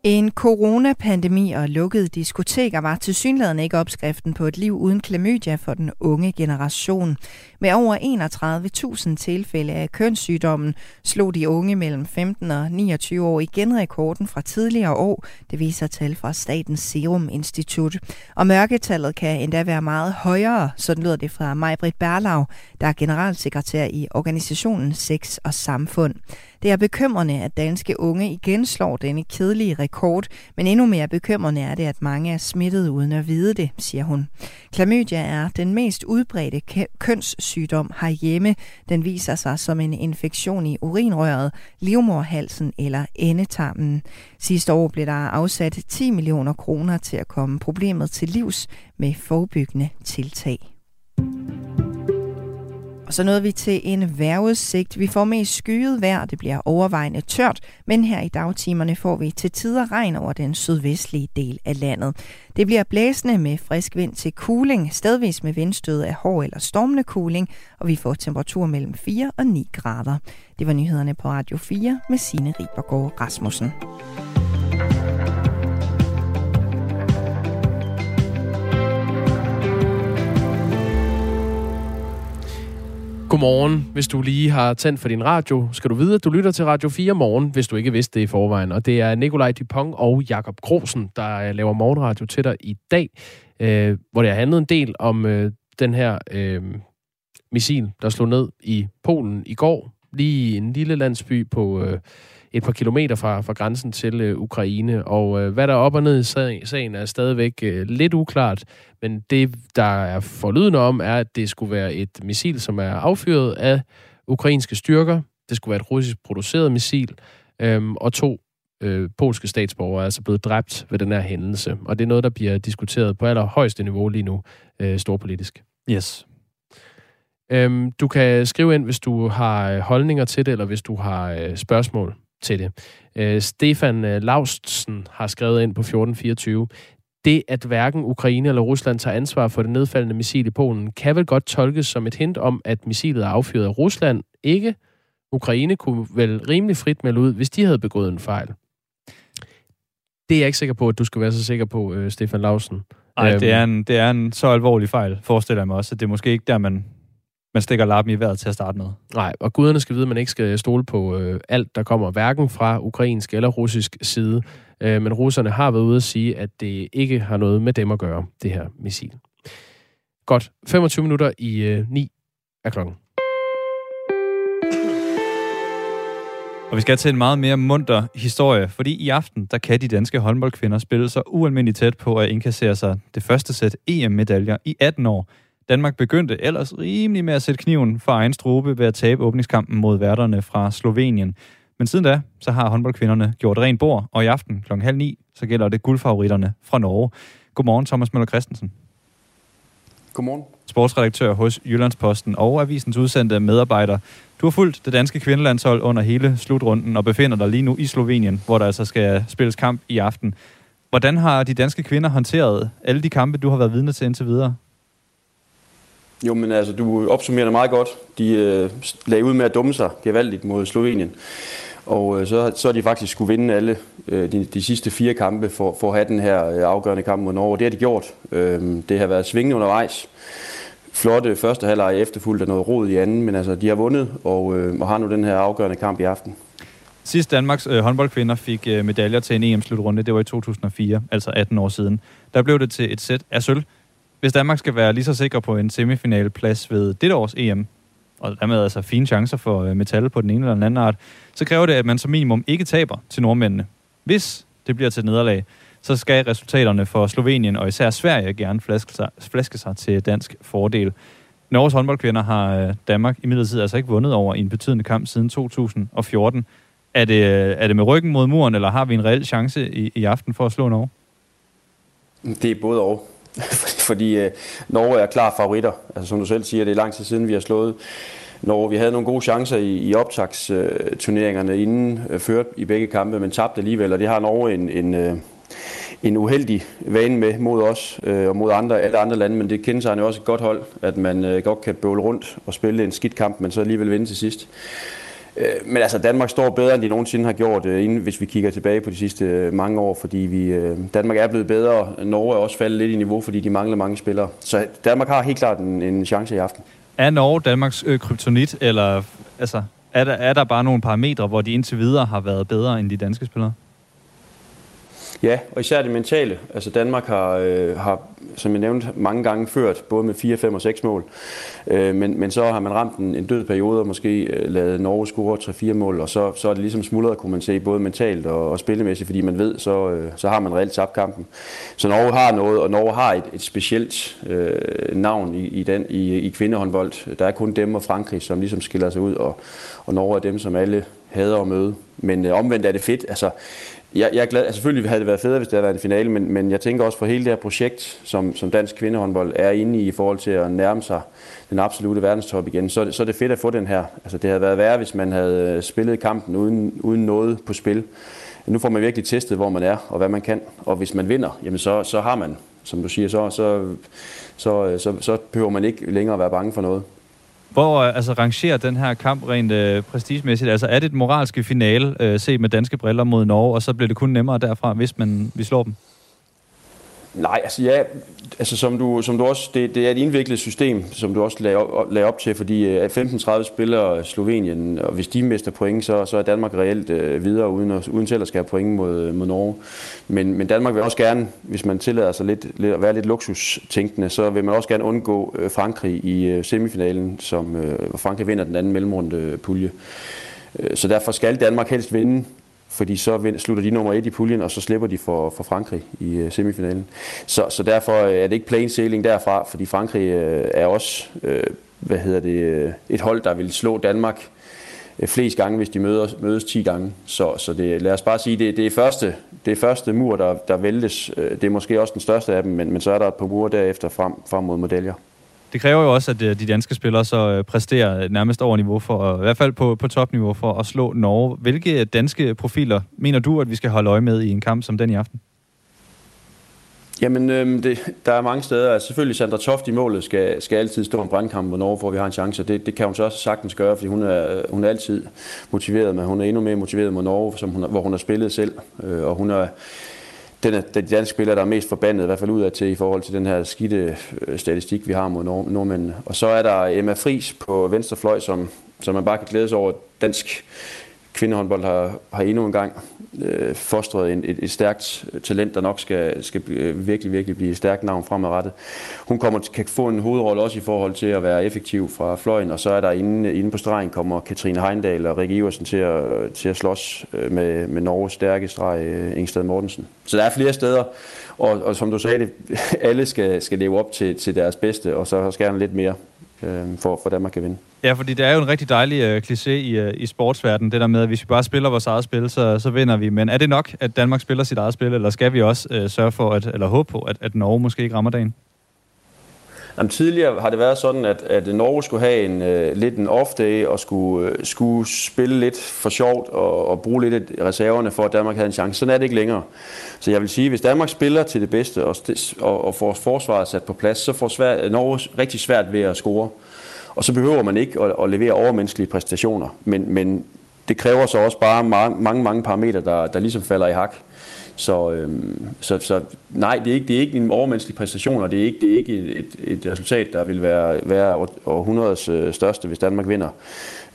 En coronapandemi og lukkede diskoteker var tilsyneladende ikke opskriften på et liv uden klamydia for den unge generation. Med over 31.000 tilfælde af kønssygdommen slog de unge mellem 15 og 29 år igen rekorden fra tidligere år, det viser tal fra Statens Serum Institut. Og mørketallet kan endda være meget højere, sådan lyder det fra Majbrit Berlau, der er generalsekretær i organisationen Sex og Samfund. Det er bekymrende, at danske unge igen slår denne kedelige rekord, men endnu mere bekymrende er det, at mange er smittet uden at vide det, siger hun. Klamydia er den mest udbredte kønssygdom herhjemme. Den viser sig som en infektion i urinrøret, livmorhalsen eller endetarmen. Sidste år blev der afsat 10 millioner kroner til at komme problemet til livs med forebyggende tiltag. Og så nåede vi til en vejrudsigt. Vi får mest skyet vejr, det bliver overvejende tørt, men her i dagtimerne får vi til tider regn over den sydvestlige del af landet. Det bliver blæsende med frisk vind til cooling, stedvis med vindstød af hård eller stormende cooling, og vi får temperatur mellem 4 og 9 grader. Det var nyhederne på Radio 4 med Signe Ribergaard Rasmussen. Godmorgen. Hvis du lige har tændt for din radio, skal du vide, at du lytter til Radio 4 morgen, hvis du ikke vidste det i forvejen. Og det er Nikolaj Dupont og Jakob Grosen, der laver morgenradio til dig i dag, øh, hvor det har handlet en del om øh, den her øh, missil, der slog ned i Polen i går, lige i en lille landsby på øh, et par kilometer fra, fra grænsen til øh, Ukraine. Og øh, hvad der er op og ned i sagen er stadigvæk øh, lidt uklart, men det, der er forlydende om, er, at det skulle være et missil, som er affyret af ukrainske styrker. Det skulle være et russisk produceret missil, øhm, og to øh, polske statsborgere er altså blevet dræbt ved den her hændelse. Og det er noget, der bliver diskuteret på allerhøjeste niveau lige nu, øh, storpolitisk. Yes. Øhm, du kan skrive ind, hvis du har øh, holdninger til det, eller hvis du har øh, spørgsmål til det. Øh, Stefan øh, Laustsen har skrevet ind på 1424. Det, at hverken Ukraine eller Rusland tager ansvar for det nedfaldende missil i Polen, kan vel godt tolkes som et hint om, at missilet er affyret af Rusland, ikke? Ukraine kunne vel rimelig frit melde ud, hvis de havde begået en fejl. Det er jeg ikke sikker på, at du skal være så sikker på, øh, Stefan Lausen. Nej, øhm, det, er en, det er en så alvorlig fejl, forestiller jeg mig også, at det er måske ikke der, man, man stikker lappen i vejret til at starte med. Nej, og guderne skal vide, at man ikke skal stole på øh, alt, der kommer hverken fra ukrainsk eller russisk side. Øh, men russerne har været ude at sige, at det ikke har noget med dem at gøre, det her missil. Godt. 25 minutter i øh, 9 er klokken. Og vi skal til en meget mere munter historie, fordi i aften, der kan de danske håndboldkvinder spille sig ualmindeligt tæt på at indkassere sig det første sæt EM-medaljer i 18 år. Danmark begyndte ellers rimelig med at sætte kniven for egen strube ved at tabe åbningskampen mod værterne fra Slovenien. Men siden da, så har håndboldkvinderne gjort ren bord, og i aften kl. halv ni, så gælder det guldfavoritterne fra Norge. Godmorgen, Thomas Møller Christensen. Godmorgen. Sportsredaktør hos Jyllandsposten og avisens udsendte medarbejder. Du har fulgt det danske kvindelandshold under hele slutrunden og befinder dig lige nu i Slovenien, hvor der altså skal spilles kamp i aften. Hvordan har de danske kvinder håndteret alle de kampe, du har været vidne til indtil videre? Jo, men altså, du opsummerer det meget godt. De øh, lagde ud med at dumme sig gevaldigt mod Slovenien. Og øh, så, så har de faktisk skulle vinde alle øh, de, de sidste fire kampe for, for at have den her øh, afgørende kamp mod Norge. Det har de gjort. Øh, det har været svingende undervejs. Flotte første halvleg efterfulgt af noget rod i anden, men altså, de har vundet og, øh, og har nu den her afgørende kamp i aften. Sidst Danmarks øh, håndboldkvinder fik øh, medaljer til en EM-slutrunde, det var i 2004, altså 18 år siden. Der blev det til et sæt af sølv. Hvis Danmark skal være lige så sikker på en semifinalplads ved dette års EM, og dermed altså fine chancer for øh, metal på den ene eller den anden art, så kræver det, at man som minimum ikke taber til nordmændene. Hvis det bliver til nederlag, så skal resultaterne for Slovenien og især Sverige gerne flaske sig, flaske sig til dansk fordel. Norges håndboldkvinder har øh, Danmark imidlertid altså ikke vundet over i en betydende kamp siden 2014. Er det, øh, er det med ryggen mod muren, eller har vi en reel chance i, i aften for at slå Norge? Det er både og. Fordi øh, Norge er klar favoritter. Altså som du selv siger, det er lang tid siden, vi har slået Norge. Vi havde nogle gode chancer i, i optagsturneringerne øh, inden øh, ført i begge kampe, men tabte alligevel, og det har Norge en, en, øh, en uheldig vane med mod os øh, og mod andre, alle andre lande, men det kender sig jo også et godt hold, at man øh, godt kan bøvle rundt og spille en skidt kamp, men så alligevel vinde til sidst. Øh, men altså, Danmark står bedre, end de nogensinde har gjort, øh, inden, hvis vi kigger tilbage på de sidste øh, mange år, fordi vi, Danmark er blevet bedre. Norge er også faldet lidt i niveau, fordi de mangler mange spillere. Så Danmark har helt klart en, en chance i aften. Er Norge Danmarks øh, kryptonit, eller altså, er der, er der bare nogle parametre, hvor de indtil videre har været bedre end de danske spillere? Ja, og især det mentale. Altså Danmark har, øh, har som jeg nævnte, mange gange ført, både med 4, 5 og 6 mål. Øh, men, men så har man ramt en, en død periode og måske øh, lavet Norge score 3-4 mål, og så, så er det ligesom smuldret, kunne man se, både mentalt og, og spillemæssigt, fordi man ved, så, øh, så har man reelt tabt kampen. Så Norge har noget, og Norge har et, et specielt øh, navn i, i, den, i, i kvindehåndbold. Der er kun dem og Frankrig, som ligesom skiller sig ud, og, og Norge er dem, som alle hader at møde. Men øh, omvendt er det fedt. Altså, jeg, jeg er glad. Altså, selvfølgelig havde det været federe, hvis det havde været en finale, men, men jeg tænker også for hele det her projekt, som, som dansk kvindehåndbold er inde i i forhold til at nærme sig den absolute verdenstop igen, så, så er det fedt at få den her. Altså, det havde været værre, hvis man havde øh, spillet kampen uden, uden noget på spil. Nu får man virkelig testet, hvor man er og hvad man kan. Og hvis man vinder, jamen så, så har man, som du siger, så, så, så, øh, så, så behøver man ikke længere være bange for noget. Hvor øh, altså, rangerer den her kamp rent øh, prestigemæssigt? Altså er det et moralske finale, øh, set med danske briller mod Norge, og så bliver det kun nemmere derfra, hvis man vi slår dem? Nej, altså ja, altså som du, som du også, det, det er et indviklet system, som du også lagde op, lagde op til, fordi øh, 15-30 spiller øh, Slovenien, og hvis de mister point, så, så er Danmark reelt øh, videre, uden, at, uden selv at have point mod, øh, mod Norge. Men, men Danmark vil også gerne, hvis man tillader sig lidt, lidt, at være lidt luksustænkende, så vil man også gerne undgå Frankrig i semifinalen, som øh, Frankrig vinder den anden mellemrunde pulje. Så derfor skal Danmark helst vinde fordi så slutter de nummer et i puljen, og så slipper de for, for Frankrig i øh, semifinalen. Så, så derfor øh, er det ikke plain sailing derfra, fordi Frankrig øh, er også hvad hedder det, et hold, der vil slå Danmark flest gange, hvis de mødes, mødes 10 gange. Så, så det, lad os bare sige, det, det, er første, det er første mur, der, der væltes. Det er måske også den største af dem, men, men så er der et par mure derefter frem, frem mod medaljer. Det kræver jo også, at øh, de danske spillere så øh, præsterer nærmest over niveau, for, øh, i hvert fald på, på topniveau, for at slå Norge. Hvilke danske profiler mener du, at vi skal holde øje med i en kamp som den i aften? Jamen, øhm, det, der er mange steder. Altså, selvfølgelig Sandra Toft i målet skal, skal altid stå en brandkamp hvor Norge, hvor vi har en chance. Det, det kan hun så også sagtens gøre, fordi hun er, hun er altid motiveret, men hun er endnu mere motiveret mod Norge, som hun, hvor hun har spillet selv. Øh, og hun er den er danske spiller, der er mest forbandet, i hvert fald ud af til i forhold til den her skidte øh, statistik, vi har mod nord- nordmændene. Og så er der Emma Fris på venstre fløj, som, som man bare kan glæde sig over. Dansk kvindehåndbold har, har endnu en gang øh, fostret en, et, et stærkt talent, der nok skal, skal øh, virkelig, virkelig blive et stærkt navn fremadrettet. Hun kommer kan få en hovedrolle også i forhold til at være effektiv fra fløjen, og så er der inde, inde på stregen kommer Katrine Heindal og Rikke Iversen til at, til at slås øh, med, med Norges stærke streg, øh, Ingstad Mortensen. Så der er flere steder, og, og som du sagde, det, alle skal, skal leve op til, til deres bedste, og så skal lidt mere øh, for, for Danmark kan vinde. Ja, fordi det er jo en rigtig dejlig øh, kliché i, øh, i sportsverdenen, det der med, at hvis vi bare spiller vores eget spil, så, så vinder vi. Men er det nok, at Danmark spiller sit eget spil, eller skal vi også øh, sørge for, at, eller håbe på, at, at Norge måske ikke rammer dagen? Jamen, tidligere har det været sådan, at, at Norge skulle have en, uh, lidt en off-day og skulle, uh, skulle spille lidt for sjovt og, og bruge lidt af reserverne for, at Danmark havde en chance. Sådan er det ikke længere. Så jeg vil sige, hvis Danmark spiller til det bedste og, og, og får forsvaret sat på plads, så får svært, Norge rigtig svært ved at score. Og så behøver man ikke at, at levere overmenneskelige præstationer. Men, men det kræver så også bare mange, mange, mange parametre, der, der ligesom falder i hak. Så, øhm, så, så nej, det er, ikke, det er ikke en overmenneskelig præstation, og det er ikke, det er ikke et, et resultat, der vil være, være århundredets øh, største, hvis Danmark vinder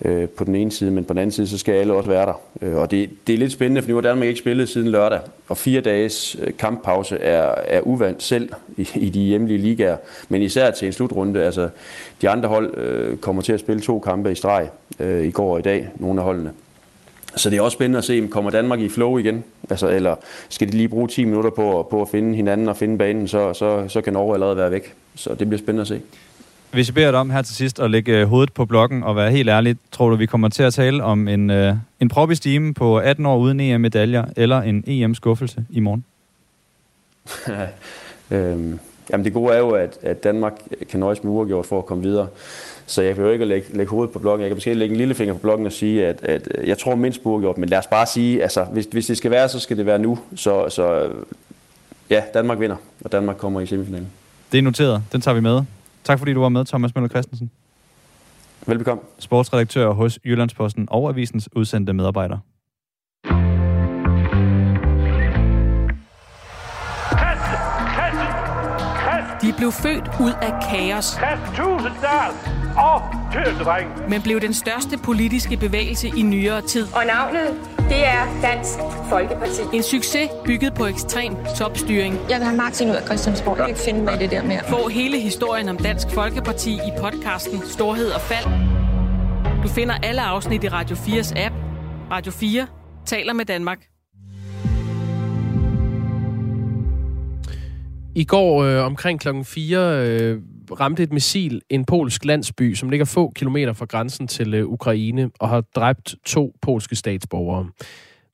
øh, på den ene side, men på den anden side, så skal alle også være der. Øh, og det, det er lidt spændende, for nu har Danmark ikke spillet siden lørdag, og fire dages øh, kamppause er, er uvandt selv i, i de hjemlige ligaer, men især til en slutrunde. Altså, de andre hold øh, kommer til at spille to kampe i streg øh, i går og i dag, nogle af holdene. Så det er også spændende at se, kommer Danmark i flow igen? Altså, eller skal de lige bruge 10 minutter på, på at finde hinanden og finde banen, så, så, så kan Norge allerede være væk. Så det bliver spændende at se. Hvis jeg beder dig om her til sidst at lægge øh, hovedet på blokken og være helt ærlig, tror du, vi kommer til at tale om en, uh, en prop i stime på 18 år uden EM-medaljer, eller en EM-skuffelse i morgen? øhm, jamen det gode er jo, at, at Danmark kan nøjes med uafgjort for at komme videre. Så jeg behøver ikke at lægge, lægge hovedet på blokken. Jeg kan måske lægge en lille finger på blokken og sige, at, at jeg tror mindst på uafgjort, men lad os bare sige, altså hvis, hvis det skal være, så skal det være nu. Så, så ja, Danmark vinder, og Danmark kommer i semifinalen. Det er noteret. Den tager vi med. Tak fordi du var med, Thomas Møller Christensen. Velbekomme. Sportsredaktør hos Jyllandsposten og Avisens udsendte medarbejder. De blev født ud af kaos. og Men blev den største politiske bevægelse i nyere tid. Og navnet, det er Dansk Folkeparti. En succes bygget på ekstrem topstyring. Jeg vil have Martin ud af Christiansborg. Jeg vil ikke finde mig i det der mere. Få hele historien om Dansk Folkeparti i podcasten Storhed og Fald. Du finder alle afsnit i Radio 4's app. Radio 4 taler med Danmark. I går øh, omkring klokken 4 øh, ramte et missil en polsk landsby, som ligger få kilometer fra grænsen til øh, Ukraine, og har dræbt to polske statsborgere.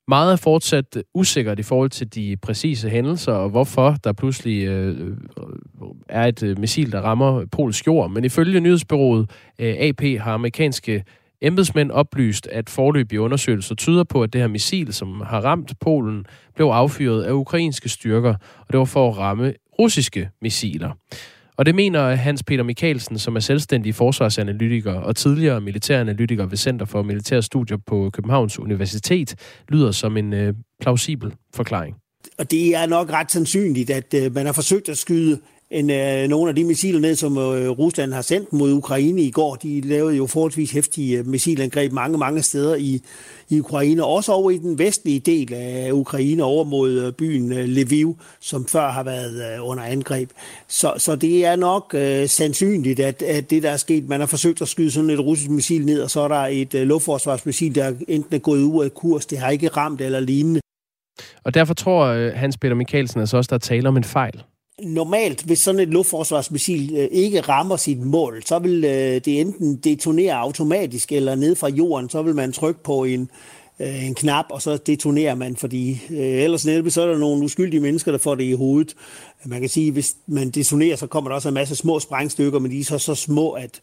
Meget er fortsat usikkert i forhold til de præcise hændelser, og hvorfor der pludselig øh, øh er et øh, missil, der rammer polsk jord. Men ifølge nyhedsbyrået øh, AP har amerikanske embedsmænd oplyst, at forløbige undersøgelser tyder på, at det her missil, som har ramt Polen, blev affyret af ukrainske styrker, og det var for at ramme russiske missiler. Og det mener Hans Peter Mikkelsen, som er selvstændig forsvarsanalytiker og tidligere militæranalytiker ved Center for Militære Studier på Københavns Universitet, lyder som en øh, plausibel forklaring. og det er nok ret sandsynligt, at øh, man har forsøgt at skyde end øh, nogle af de missiler ned, som øh, Rusland har sendt mod Ukraine i går. De lavede jo forholdsvis hæftige øh, missilangreb mange, mange steder i, i Ukraine. Også over i den vestlige del af Ukraine, over mod øh, byen øh, Lviv, som før har været øh, under angreb. Så, så det er nok øh, sandsynligt, at, at det, der er sket, man har forsøgt at skyde sådan et russisk missil ned, og så er der et øh, luftforsvarsmissil, der enten er gået ud af kurs, det har ikke ramt eller lignende. Og derfor tror øh, Hans Peter Mikkelsen altså også, der taler om en fejl normalt, hvis sådan et luftforsvarsmissil øh, ikke rammer sit mål, så vil øh, det enten detonere automatisk eller ned fra jorden, så vil man trykke på en, øh, en knap, og så detonerer man, fordi øh, ellers netop så er der nogle uskyldige mennesker, der får det i hovedet. Man kan sige, at hvis man detonerer, så kommer der også en masse små sprængstykker, men de er så, så små, at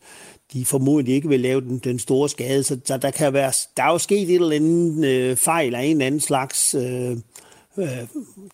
de formodentlig ikke vil lave den, den store skade. Så, der, der kan være, der er jo sket et eller andet øh, fejl af en eller anden slags øh, øh,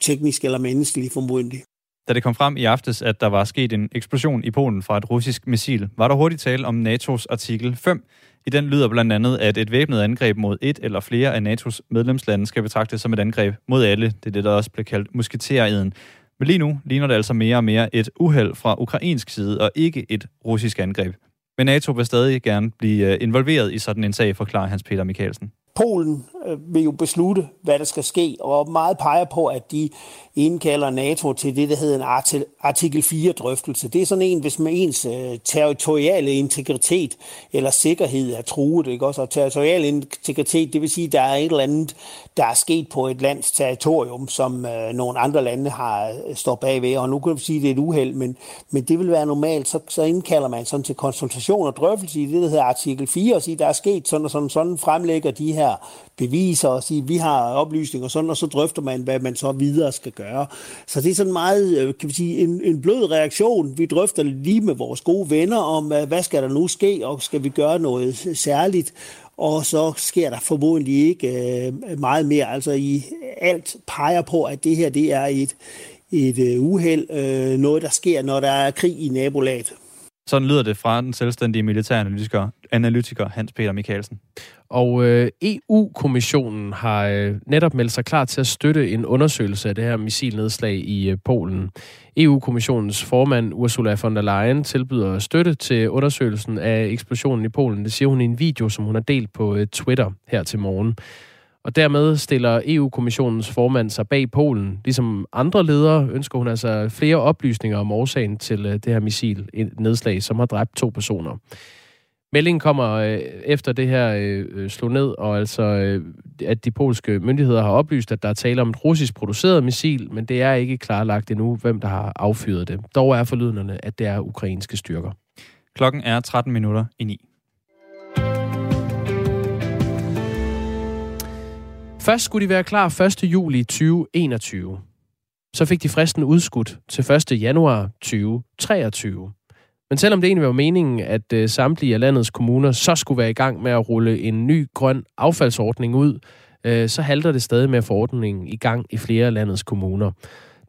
teknisk eller menneskelig formodentlig. Da det kom frem i aftes, at der var sket en eksplosion i Polen fra et russisk missil, var der hurtigt tale om NATO's artikel 5. I den lyder blandt andet, at et væbnet angreb mod et eller flere af NATO's medlemslande skal betragtes som et angreb mod alle. Det er det, der også blev kaldt musketereden. Men lige nu ligner det altså mere og mere et uheld fra ukrainsk side, og ikke et russisk angreb. Men NATO vil stadig gerne blive øh, involveret i sådan en sag, forklarer Hans Peter Mikkelsen. Polen øh, vil jo beslutte, hvad der skal ske, og meget peger på, at de indkalder NATO til det, der hedder en artikel 4-drøftelse. Det er sådan en, hvis man ens øh, territoriale integritet eller sikkerhed er truet. Ikke? Også, og territorial integritet, det vil sige, at der er et eller andet, der er sket på et lands territorium, som øh, nogle andre lande har øh, står bagved. Og nu kan vi sige, at det er et uheld, men, men det vil være normalt. Så, så indkalder man sådan til konsultation og drøftelse i det, der hedder artikel 4, og siger, at der er sket sådan og sådan, sådan fremlægger de her beviser og sige, vi har oplysninger og sådan, og så drøfter man, hvad man så videre skal gøre. Så det er sådan meget, øh, kan vi sige, en, en blød reaktion. Vi drøfter lige med vores gode venner om, hvad skal der nu ske, og skal vi gøre noget særligt? Og så sker der formodentlig ikke øh, meget mere. Altså i alt peger på, at det her det er et, et øh, uheld, øh, noget der sker, når der er krig i nabolaget. Sådan lyder det fra den selvstændige militæranalytiker analytiker Hans Peter Mikkelsen. Og øh, EU-kommissionen har øh, netop meldt sig klar til at støtte en undersøgelse af det her missilnedslag i øh, Polen. EU-kommissionens formand Ursula von der Leyen tilbyder støtte til undersøgelsen af eksplosionen i Polen. Det siger hun i en video, som hun har delt på øh, Twitter her til morgen. Og dermed stiller EU-kommissionens formand sig bag Polen. Ligesom andre ledere ønsker hun altså flere oplysninger om årsagen til øh, det her missil nedslag, som har dræbt to personer. Meldingen kommer øh, efter det her øh, øh, slog ned, og altså øh, at de polske myndigheder har oplyst, at der er tale om et russisk produceret missil, men det er ikke klarlagt endnu, hvem der har affyret det. Dog er forlydende, at det er ukrainske styrker. Klokken er 13 minutter i 9. Først skulle de være klar 1. juli 2021. Så fik de fristen udskudt til 1. januar 2023. Men selvom det egentlig var meningen, at øh, samtlige af landets kommuner så skulle være i gang med at rulle en ny grøn affaldsordning ud, øh, så halter det stadig med at få ordningen i gang i flere af landets kommuner.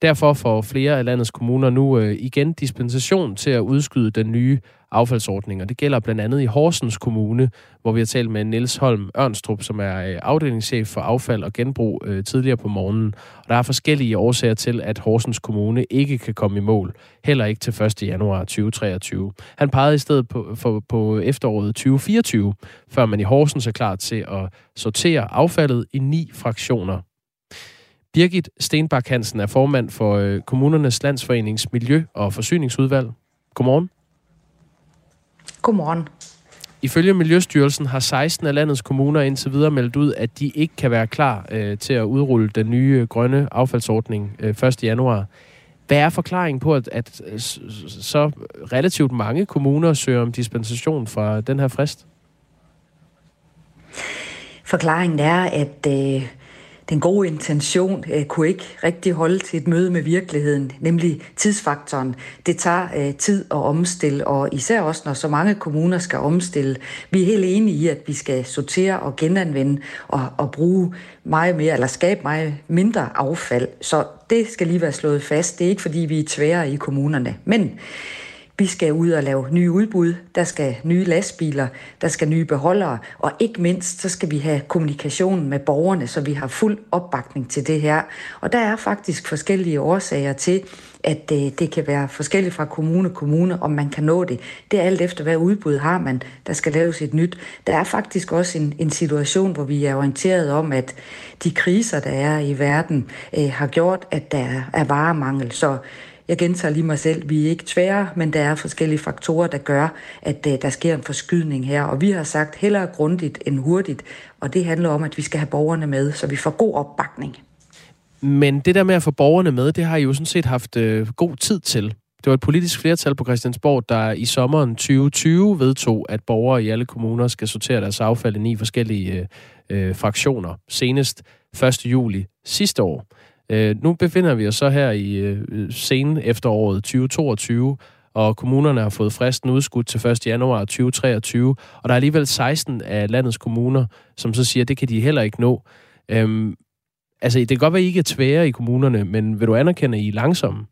Derfor får flere af landets kommuner nu øh, igen dispensation til at udskyde den nye affaldsordning. Og det gælder blandt andet i Horsens Kommune, hvor vi har talt med Niels Holm Ørnstrup, som er øh, afdelingschef for affald og genbrug øh, tidligere på morgenen. Og der er forskellige årsager til, at Horsens Kommune ikke kan komme i mål, heller ikke til 1. januar 2023. Han pegede i stedet på, for, på efteråret 2024, før man i Horsens er klar til at sortere affaldet i ni fraktioner Birgit Stenbak Hansen er formand for øh, Kommunernes Landsforenings Miljø- og Forsyningsudvalg. Godmorgen. Godmorgen. Ifølge Miljøstyrelsen har 16 af landets kommuner indtil videre meldt ud, at de ikke kan være klar øh, til at udrulle den nye grønne affaldsordning øh, 1. januar. Hvad er forklaringen på, at, at øh, så relativt mange kommuner søger om dispensation fra den her frist? Forklaringen er, at øh, den gode intention øh, kunne ikke rigtig holde til et møde med virkeligheden, nemlig tidsfaktoren. Det tager øh, tid at omstille, og især også når så mange kommuner skal omstille. Vi er helt enige i, at vi skal sortere og genanvende og, og bruge meget mere, eller skabe meget mindre affald. Så det skal lige være slået fast. Det er ikke, fordi vi er tvære i kommunerne. Men vi skal ud og lave nye udbud, der skal nye lastbiler, der skal nye beholdere, og ikke mindst så skal vi have kommunikation med borgerne, så vi har fuld opbakning til det her. Og der er faktisk forskellige årsager til, at det, det kan være forskelligt fra kommune til kommune, om man kan nå det. Det er alt efter, hvad udbud har man, der skal laves et nyt. Der er faktisk også en, en situation, hvor vi er orienteret om, at de kriser, der er i verden, øh, har gjort, at der er varemangel. Så jeg gentager lige mig selv, vi er ikke tvære, men der er forskellige faktorer, der gør, at øh, der sker en forskydning her. Og vi har sagt hellere grundigt end hurtigt, og det handler om, at vi skal have borgerne med, så vi får god opbakning. Men det der med at få borgerne med, det har I jo sådan set haft øh, god tid til. Det var et politisk flertal på Christiansborg, der i sommeren 2020 vedtog, at borgere i alle kommuner skal sortere deres affald i ni forskellige øh, øh fraktioner. Senest 1. juli sidste år. Øh, nu befinder vi os så her i øh, sen efteråret 2022, og kommunerne har fået fristen udskudt til 1. januar 2023, og der er alligevel 16 af landets kommuner, som så siger, at det kan de heller ikke nå. Øhm, altså, det kan godt være, at I ikke er tvære i kommunerne, men vil du anerkende, at I er langsomme?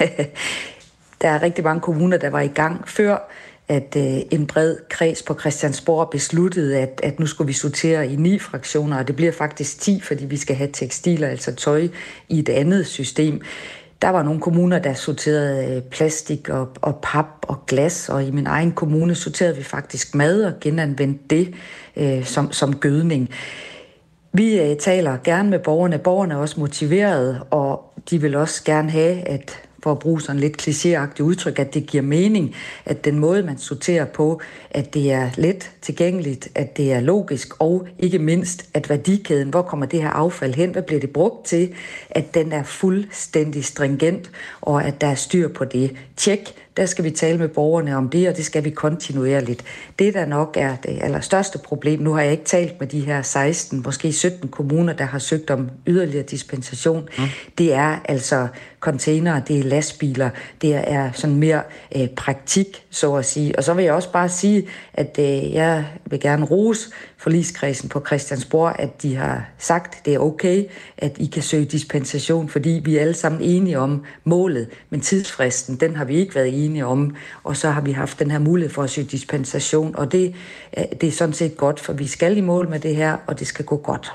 der er rigtig mange kommuner, der var i gang før at øh, en bred kreds på Christiansborg besluttede, at, at nu skulle vi sortere i ni fraktioner, og det bliver faktisk ti, fordi vi skal have tekstiler, altså tøj, i et andet system. Der var nogle kommuner, der sorterede øh, plastik og, og pap og glas, og i min egen kommune sorterede vi faktisk mad og genanvendte det øh, som, som gødning. Vi øh, taler gerne med borgerne. Borgerne er også motiverede, og de vil også gerne have, at for at bruge sådan lidt klichéagtigt udtryk, at det giver mening, at den måde, man sorterer på, at det er let tilgængeligt, at det er logisk, og ikke mindst, at værdikæden, hvor kommer det her affald hen, hvad bliver det brugt til, at den er fuldstændig stringent, og at der er styr på det. Tjek, der skal vi tale med borgerne om det, og det skal vi kontinuerligt. Det, der nok er det allerstørste problem, nu har jeg ikke talt med de her 16, måske 17 kommuner, der har søgt om yderligere dispensation, mm. det er altså containere, det er lastbiler, det er sådan mere øh, praktik, så at sige. Og så vil jeg også bare sige, at øh, jeg vil gerne rose forligskredsen på Christiansborg, at de har sagt, at det er okay, at I kan søge dispensation, fordi vi er alle sammen enige om målet, men tidsfristen, den har vi ikke været enige om, og så har vi haft den her mulighed for at søge dispensation, og det, øh, det er sådan set godt, for vi skal i mål med det her, og det skal gå godt.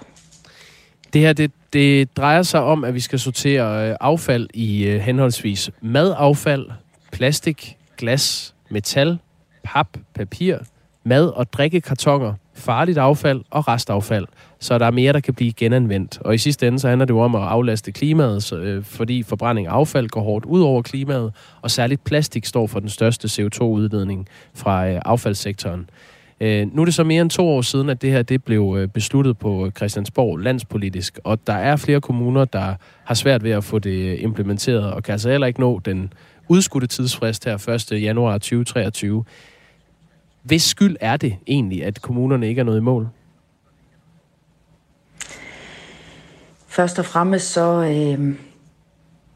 Det her, det, det drejer sig om, at vi skal sortere øh, affald i øh, henholdsvis madaffald, plastik, glas, metal, pap, papir, mad- og drikkekartoner, farligt affald og restaffald, så der er mere, der kan blive genanvendt. Og i sidste ende så handler det jo om at aflaste klimaet, så, øh, fordi forbrænding af affald går hårdt ud over klimaet, og særligt plastik står for den største CO2-udledning fra øh, affaldssektoren. Øh, nu er det så mere end to år siden, at det her det blev øh, besluttet på Christiansborg landspolitisk, og der er flere kommuner, der har svært ved at få det øh, implementeret, og kan altså heller ikke nå den udskudte tidsfrist her 1. januar 2023. Hvis skyld er det egentlig, at kommunerne ikke er nået i mål? Først og fremmest så, øh,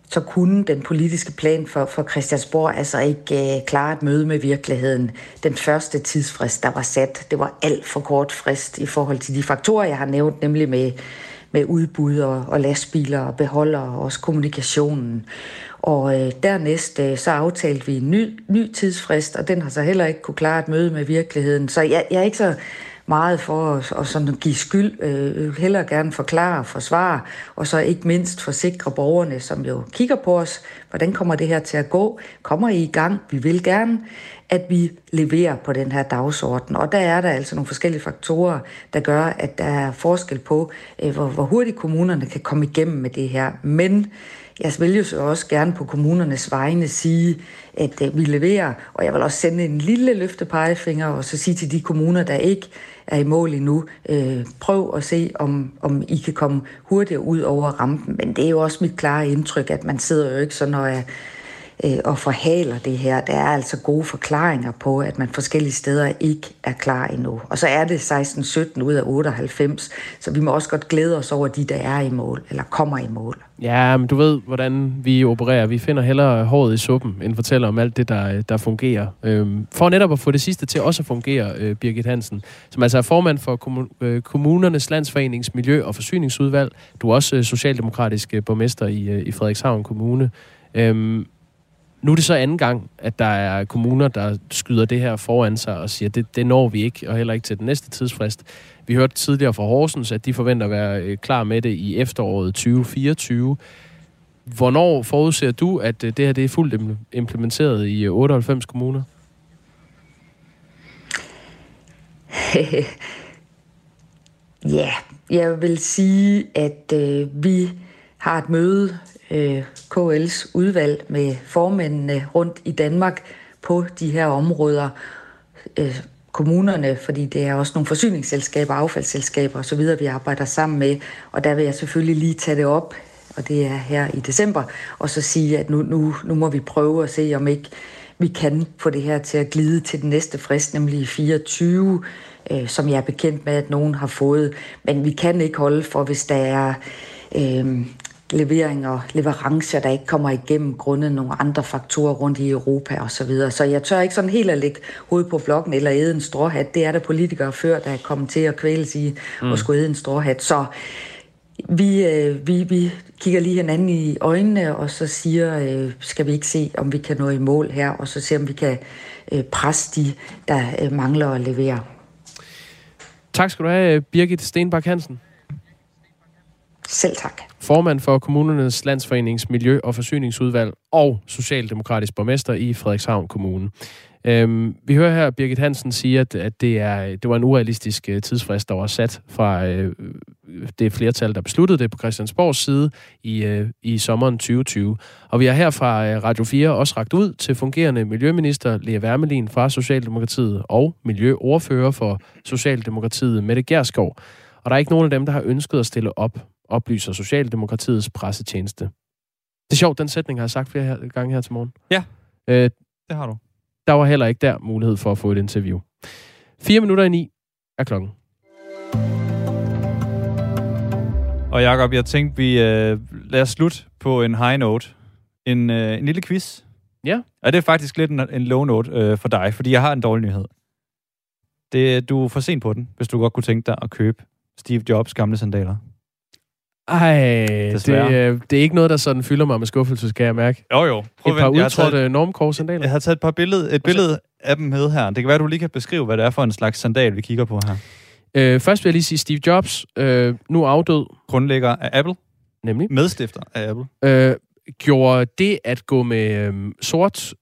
så kunne den politiske plan for, for Christiansborg altså ikke øh, klare et møde med virkeligheden. Den første tidsfrist, der var sat, det var alt for kort frist i forhold til de faktorer, jeg har nævnt, nemlig med, med udbud og, og lastbiler og beholder og også kommunikationen. Og øh, dernæst øh, så aftalte vi en ny, ny tidsfrist, og den har så heller ikke kunne klare et møde med virkeligheden. Så jeg, jeg er ikke så meget for at, at sådan give skyld, øh, heller gerne forklare og forsvare, og så ikke mindst forsikre borgerne, som jo kigger på os, hvordan kommer det her til at gå? Kommer I i gang? Vi vil gerne, at vi leverer på den her dagsorden. Og der er der altså nogle forskellige faktorer, der gør, at der er forskel på, øh, hvor, hvor hurtigt kommunerne kan komme igennem med det her. Men jeg vil jo så også gerne på kommunernes vegne sige, at øh, vi leverer, og jeg vil også sende en lille løftepegefinger og så sige til de kommuner, der ikke er i mål endnu, øh, prøv at se, om, om I kan komme hurtigere ud over rampen. Men det er jo også mit klare indtryk, at man sidder jo ikke sådan og er øh, og forhaler det her. Der er altså gode forklaringer på, at man forskellige steder ikke er klar endnu. Og så er det 16-17 ud af 98, så vi må også godt glæde os over de, der er i mål, eller kommer i mål. Ja, men du ved, hvordan vi opererer. Vi finder hellere håret i suppen, end fortæller om alt det, der, der fungerer. Øhm, for netop at få det sidste til også at fungere, øh, Birgit Hansen, som altså er formand for øh, Kommunernes Landsforenings Miljø- og Forsyningsudvalg. Du er også øh, socialdemokratisk øh, borgmester i, øh, i Frederikshavn Kommune. Øhm, nu er det så anden gang, at der er kommuner, der skyder det her foran sig og siger, det, det når vi ikke, og heller ikke til den næste tidsfrist. Vi hørte tidligere fra Horsens, at de forventer at være øh, klar med det i efteråret 2024. Hvornår forudser du, at øh, det her det er fuldt implementeret i øh, 98 kommuner? ja, jeg vil sige, at øh, vi har et møde, øh, KL's udvalg med formændene rundt i Danmark på de her områder. Øh, kommunerne, fordi det er også nogle forsyningsselskaber, affaldsselskaber osv., vi arbejder sammen med. Og der vil jeg selvfølgelig lige tage det op, og det er her i december, og så sige, at nu, nu, nu må vi prøve at se, om ikke vi kan få det her til at glide til den næste frist, nemlig 24, øh, som jeg er bekendt med, at nogen har fået. Men vi kan ikke holde for, hvis der er øh, leveringer, leverancer, der ikke kommer igennem grundet nogle andre faktorer rundt i Europa og så videre. Så jeg tør ikke sådan helt at lægge hovedet på blokken eller æde en stråhat. Det er der politikere før, der er kommet til at kvæles i mm. at skulle æde en stråhat. Så vi, øh, vi, vi kigger lige hinanden i øjnene, og så siger, øh, skal vi ikke se, om vi kan nå i mål her, og så se, om vi kan øh, presse de, der øh, mangler at levere. Tak skal du have, Birgit Stenbak Hansen. Selv tak. Formand for Kommunernes Landsforenings Miljø- og Forsyningsudvalg og Socialdemokratisk borgmester i Frederikshavn Kommune. Øhm, vi hører her, Birgit Hansen sige, at, at det, er, det var en urealistisk øh, tidsfrist, der var sat fra øh, det flertal, der besluttede det på Christiansborgs side i, øh, i sommeren 2020. Og vi har her fra øh, Radio 4 også ragt ud til fungerende Miljøminister Lea Wermelin fra Socialdemokratiet og Miljøordfører for Socialdemokratiet Mette Gerskov. Og der er ikke nogen af dem, der har ønsket at stille op, oplyser Socialdemokratiets pressetjeneste. Det er sjovt, den sætning har jeg sagt flere gange her til morgen. Ja, øh, det har du. Der var heller ikke der mulighed for at få et interview. Fire minutter i ni er klokken. Og Jacob, jeg tænkte, vi øh, lader slutte på en high note. En, øh, en lille quiz. Ja. Og det er faktisk lidt en, en low note øh, for dig, fordi jeg har en dårlig nyhed. Det, du er for sent på den, hvis du godt kunne tænke dig at købe Steve Jobs gamle sandaler. Ej, det, øh, det er ikke noget, der sådan fylder mig med skuffelse, skal jeg mærke. Jo, jo. Prøv et par udtrådte normkors-sandaler. Jeg har taget et par billede, et billede af dem med her. Det kan være, du lige kan beskrive, hvad det er for en slags sandal, vi kigger på her. Øh, først vil jeg lige sige Steve Jobs, øh, nu afdød. Grundlægger af Apple. Nemlig. Medstifter af Apple. Øh, gjorde det at gå med øh, sort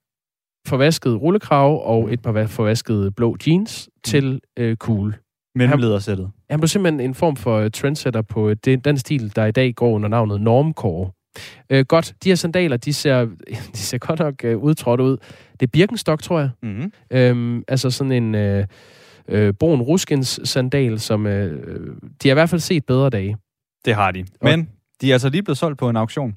forvasket rullekrav og et par forvasket blå jeans mm. til øh, cool. Mellemledersættet. Han blev simpelthen en form for øh, trendsetter på øh, det, den stil, der i dag går under navnet normcore. Øh, godt, de her sandaler, de ser, de ser godt nok øh, udtrådt ud. Det er Birkenstock, tror jeg. Mm-hmm. Øhm, altså sådan en øh, øh, brun ruskens sandal, som øh, de har i hvert fald set bedre dage. Det har de. Men de er altså lige blevet solgt på en auktion.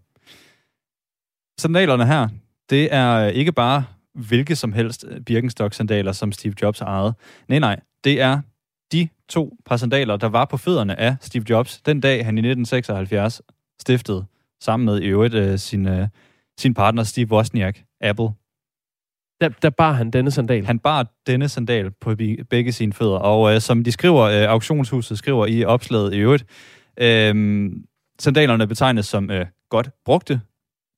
Sandalerne her, det er ikke bare hvilke som helst Birkenstock-sandaler, som Steve Jobs ejet. Nej, nej. Det er to par sandaler, der var på fødderne af Steve Jobs, den dag han i 1976 stiftede, sammen med i øvrigt uh, sin, uh, sin partner Steve Wozniak, Apple. Der, der bar han denne sandal? Han bar denne sandal på begge sine fødder. Og uh, som de skriver, uh, auktionshuset skriver i opslaget i øvrigt, uh, sandalerne betegnes som uh, godt brugte,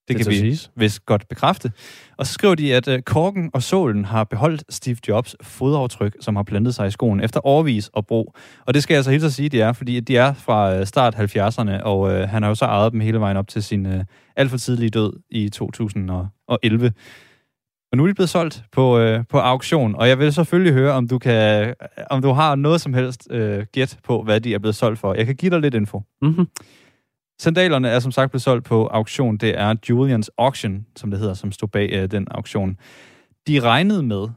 det, det kan vi siges. vist godt bekræfte. Og så skriver de, at uh, korken og sålen har beholdt Steve Jobs fodaftryk, som har plantet sig i skoen efter overvis og brug. Og det skal jeg altså helt at sige, de er, fordi de er fra uh, start 70'erne, og uh, han har jo så ejet dem hele vejen op til sin uh, alt for tidlige død i 2011. Og nu er de blevet solgt på, uh, på auktion, og jeg vil selvfølgelig høre, om du kan, om du har noget som helst uh, gæt på, hvad de er blevet solgt for. Jeg kan give dig lidt info. Mm-hmm. Sandalerne er som sagt blevet solgt på auktion. Det er Julians Auction, som det hedder, som stod bag øh, den auktion. De regnede med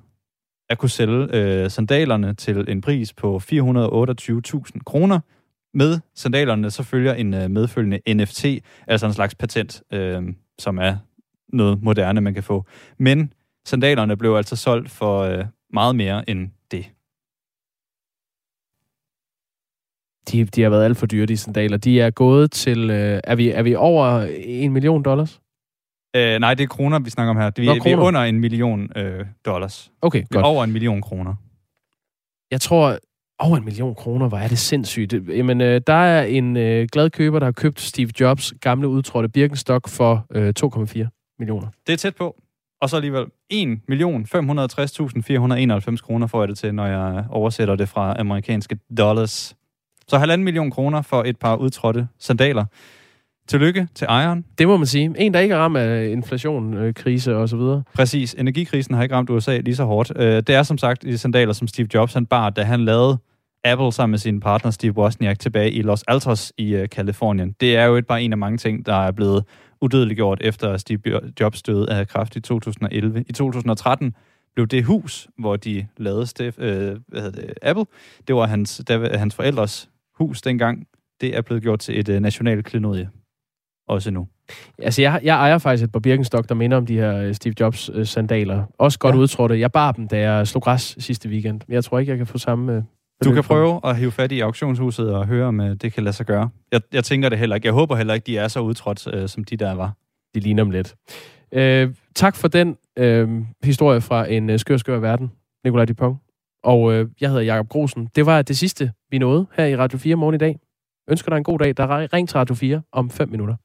at kunne sælge øh, sandalerne til en pris på 428.000 kroner. Med sandalerne så følger en øh, medfølgende NFT, altså en slags patent, øh, som er noget moderne, man kan få. Men sandalerne blev altså solgt for øh, meget mere end det. De, de har været alt for dyre, de sandaler. De er gået til... Øh, er, vi, er vi over en million dollars? Øh, nej, det er kroner, vi snakker om her. Vi, Nå, vi er under en million øh, dollars. Okay, vi godt. over en million kroner. Jeg tror, over en million kroner, hvor er det sindssygt. Jamen, øh, der er en øh, glad køber, der har købt Steve Jobs gamle udtrådte Birkenstock for øh, 2,4 millioner. Det er tæt på. Og så alligevel 1.560.491 kroner får jeg det til, når jeg oversætter det fra amerikanske dollars. Så halvanden million kroner for et par udtrådte sandaler. Tillykke til ejeren. Det må man sige. En, der ikke er ramt af inflation, øh, krise og så videre. Præcis. Energikrisen har ikke ramt USA lige så hårdt. Øh, det er som sagt de sandaler, som Steve Jobs han bar, da han lavede Apple sammen med sin partner Steve Wozniak tilbage i Los Altos i øh, Kalifornien. Det er jo et bare en af mange ting, der er blevet udødeliggjort efter Steve Jobs døde af kraft i 2011. I 2013 blev det hus, hvor de lavede Steve, øh, hvad det, Apple, det var hans, der, hans forældres hus dengang. Det er blevet gjort til et øh, nationalt klenodie. Også nu. Altså, jeg, jeg ejer faktisk et par Birkenstock, der minder om de her øh, Steve Jobs-sandaler. Øh, Også godt ja. udtrådte. Jeg bar dem, da jeg slog græs sidste weekend. Men jeg tror ikke, jeg kan få samme... Øh, du kan prøve at hive fat i auktionshuset og høre, om øh, det kan lade sig gøre. Jeg, jeg tænker det heller ikke. Jeg håber heller ikke, de er så udtrådt, øh, som de der var. De ligner dem lidt. Øh, tak for den øh, historie fra en øh, skør, skør verden, Nikolaj Dupont. Og øh, jeg hedder Jakob Grosen. Det var det sidste, vi nåede her i Radio 4 morgen i dag. Ønsker dig en god dag. Der er ring til Radio 4 om 5 minutter.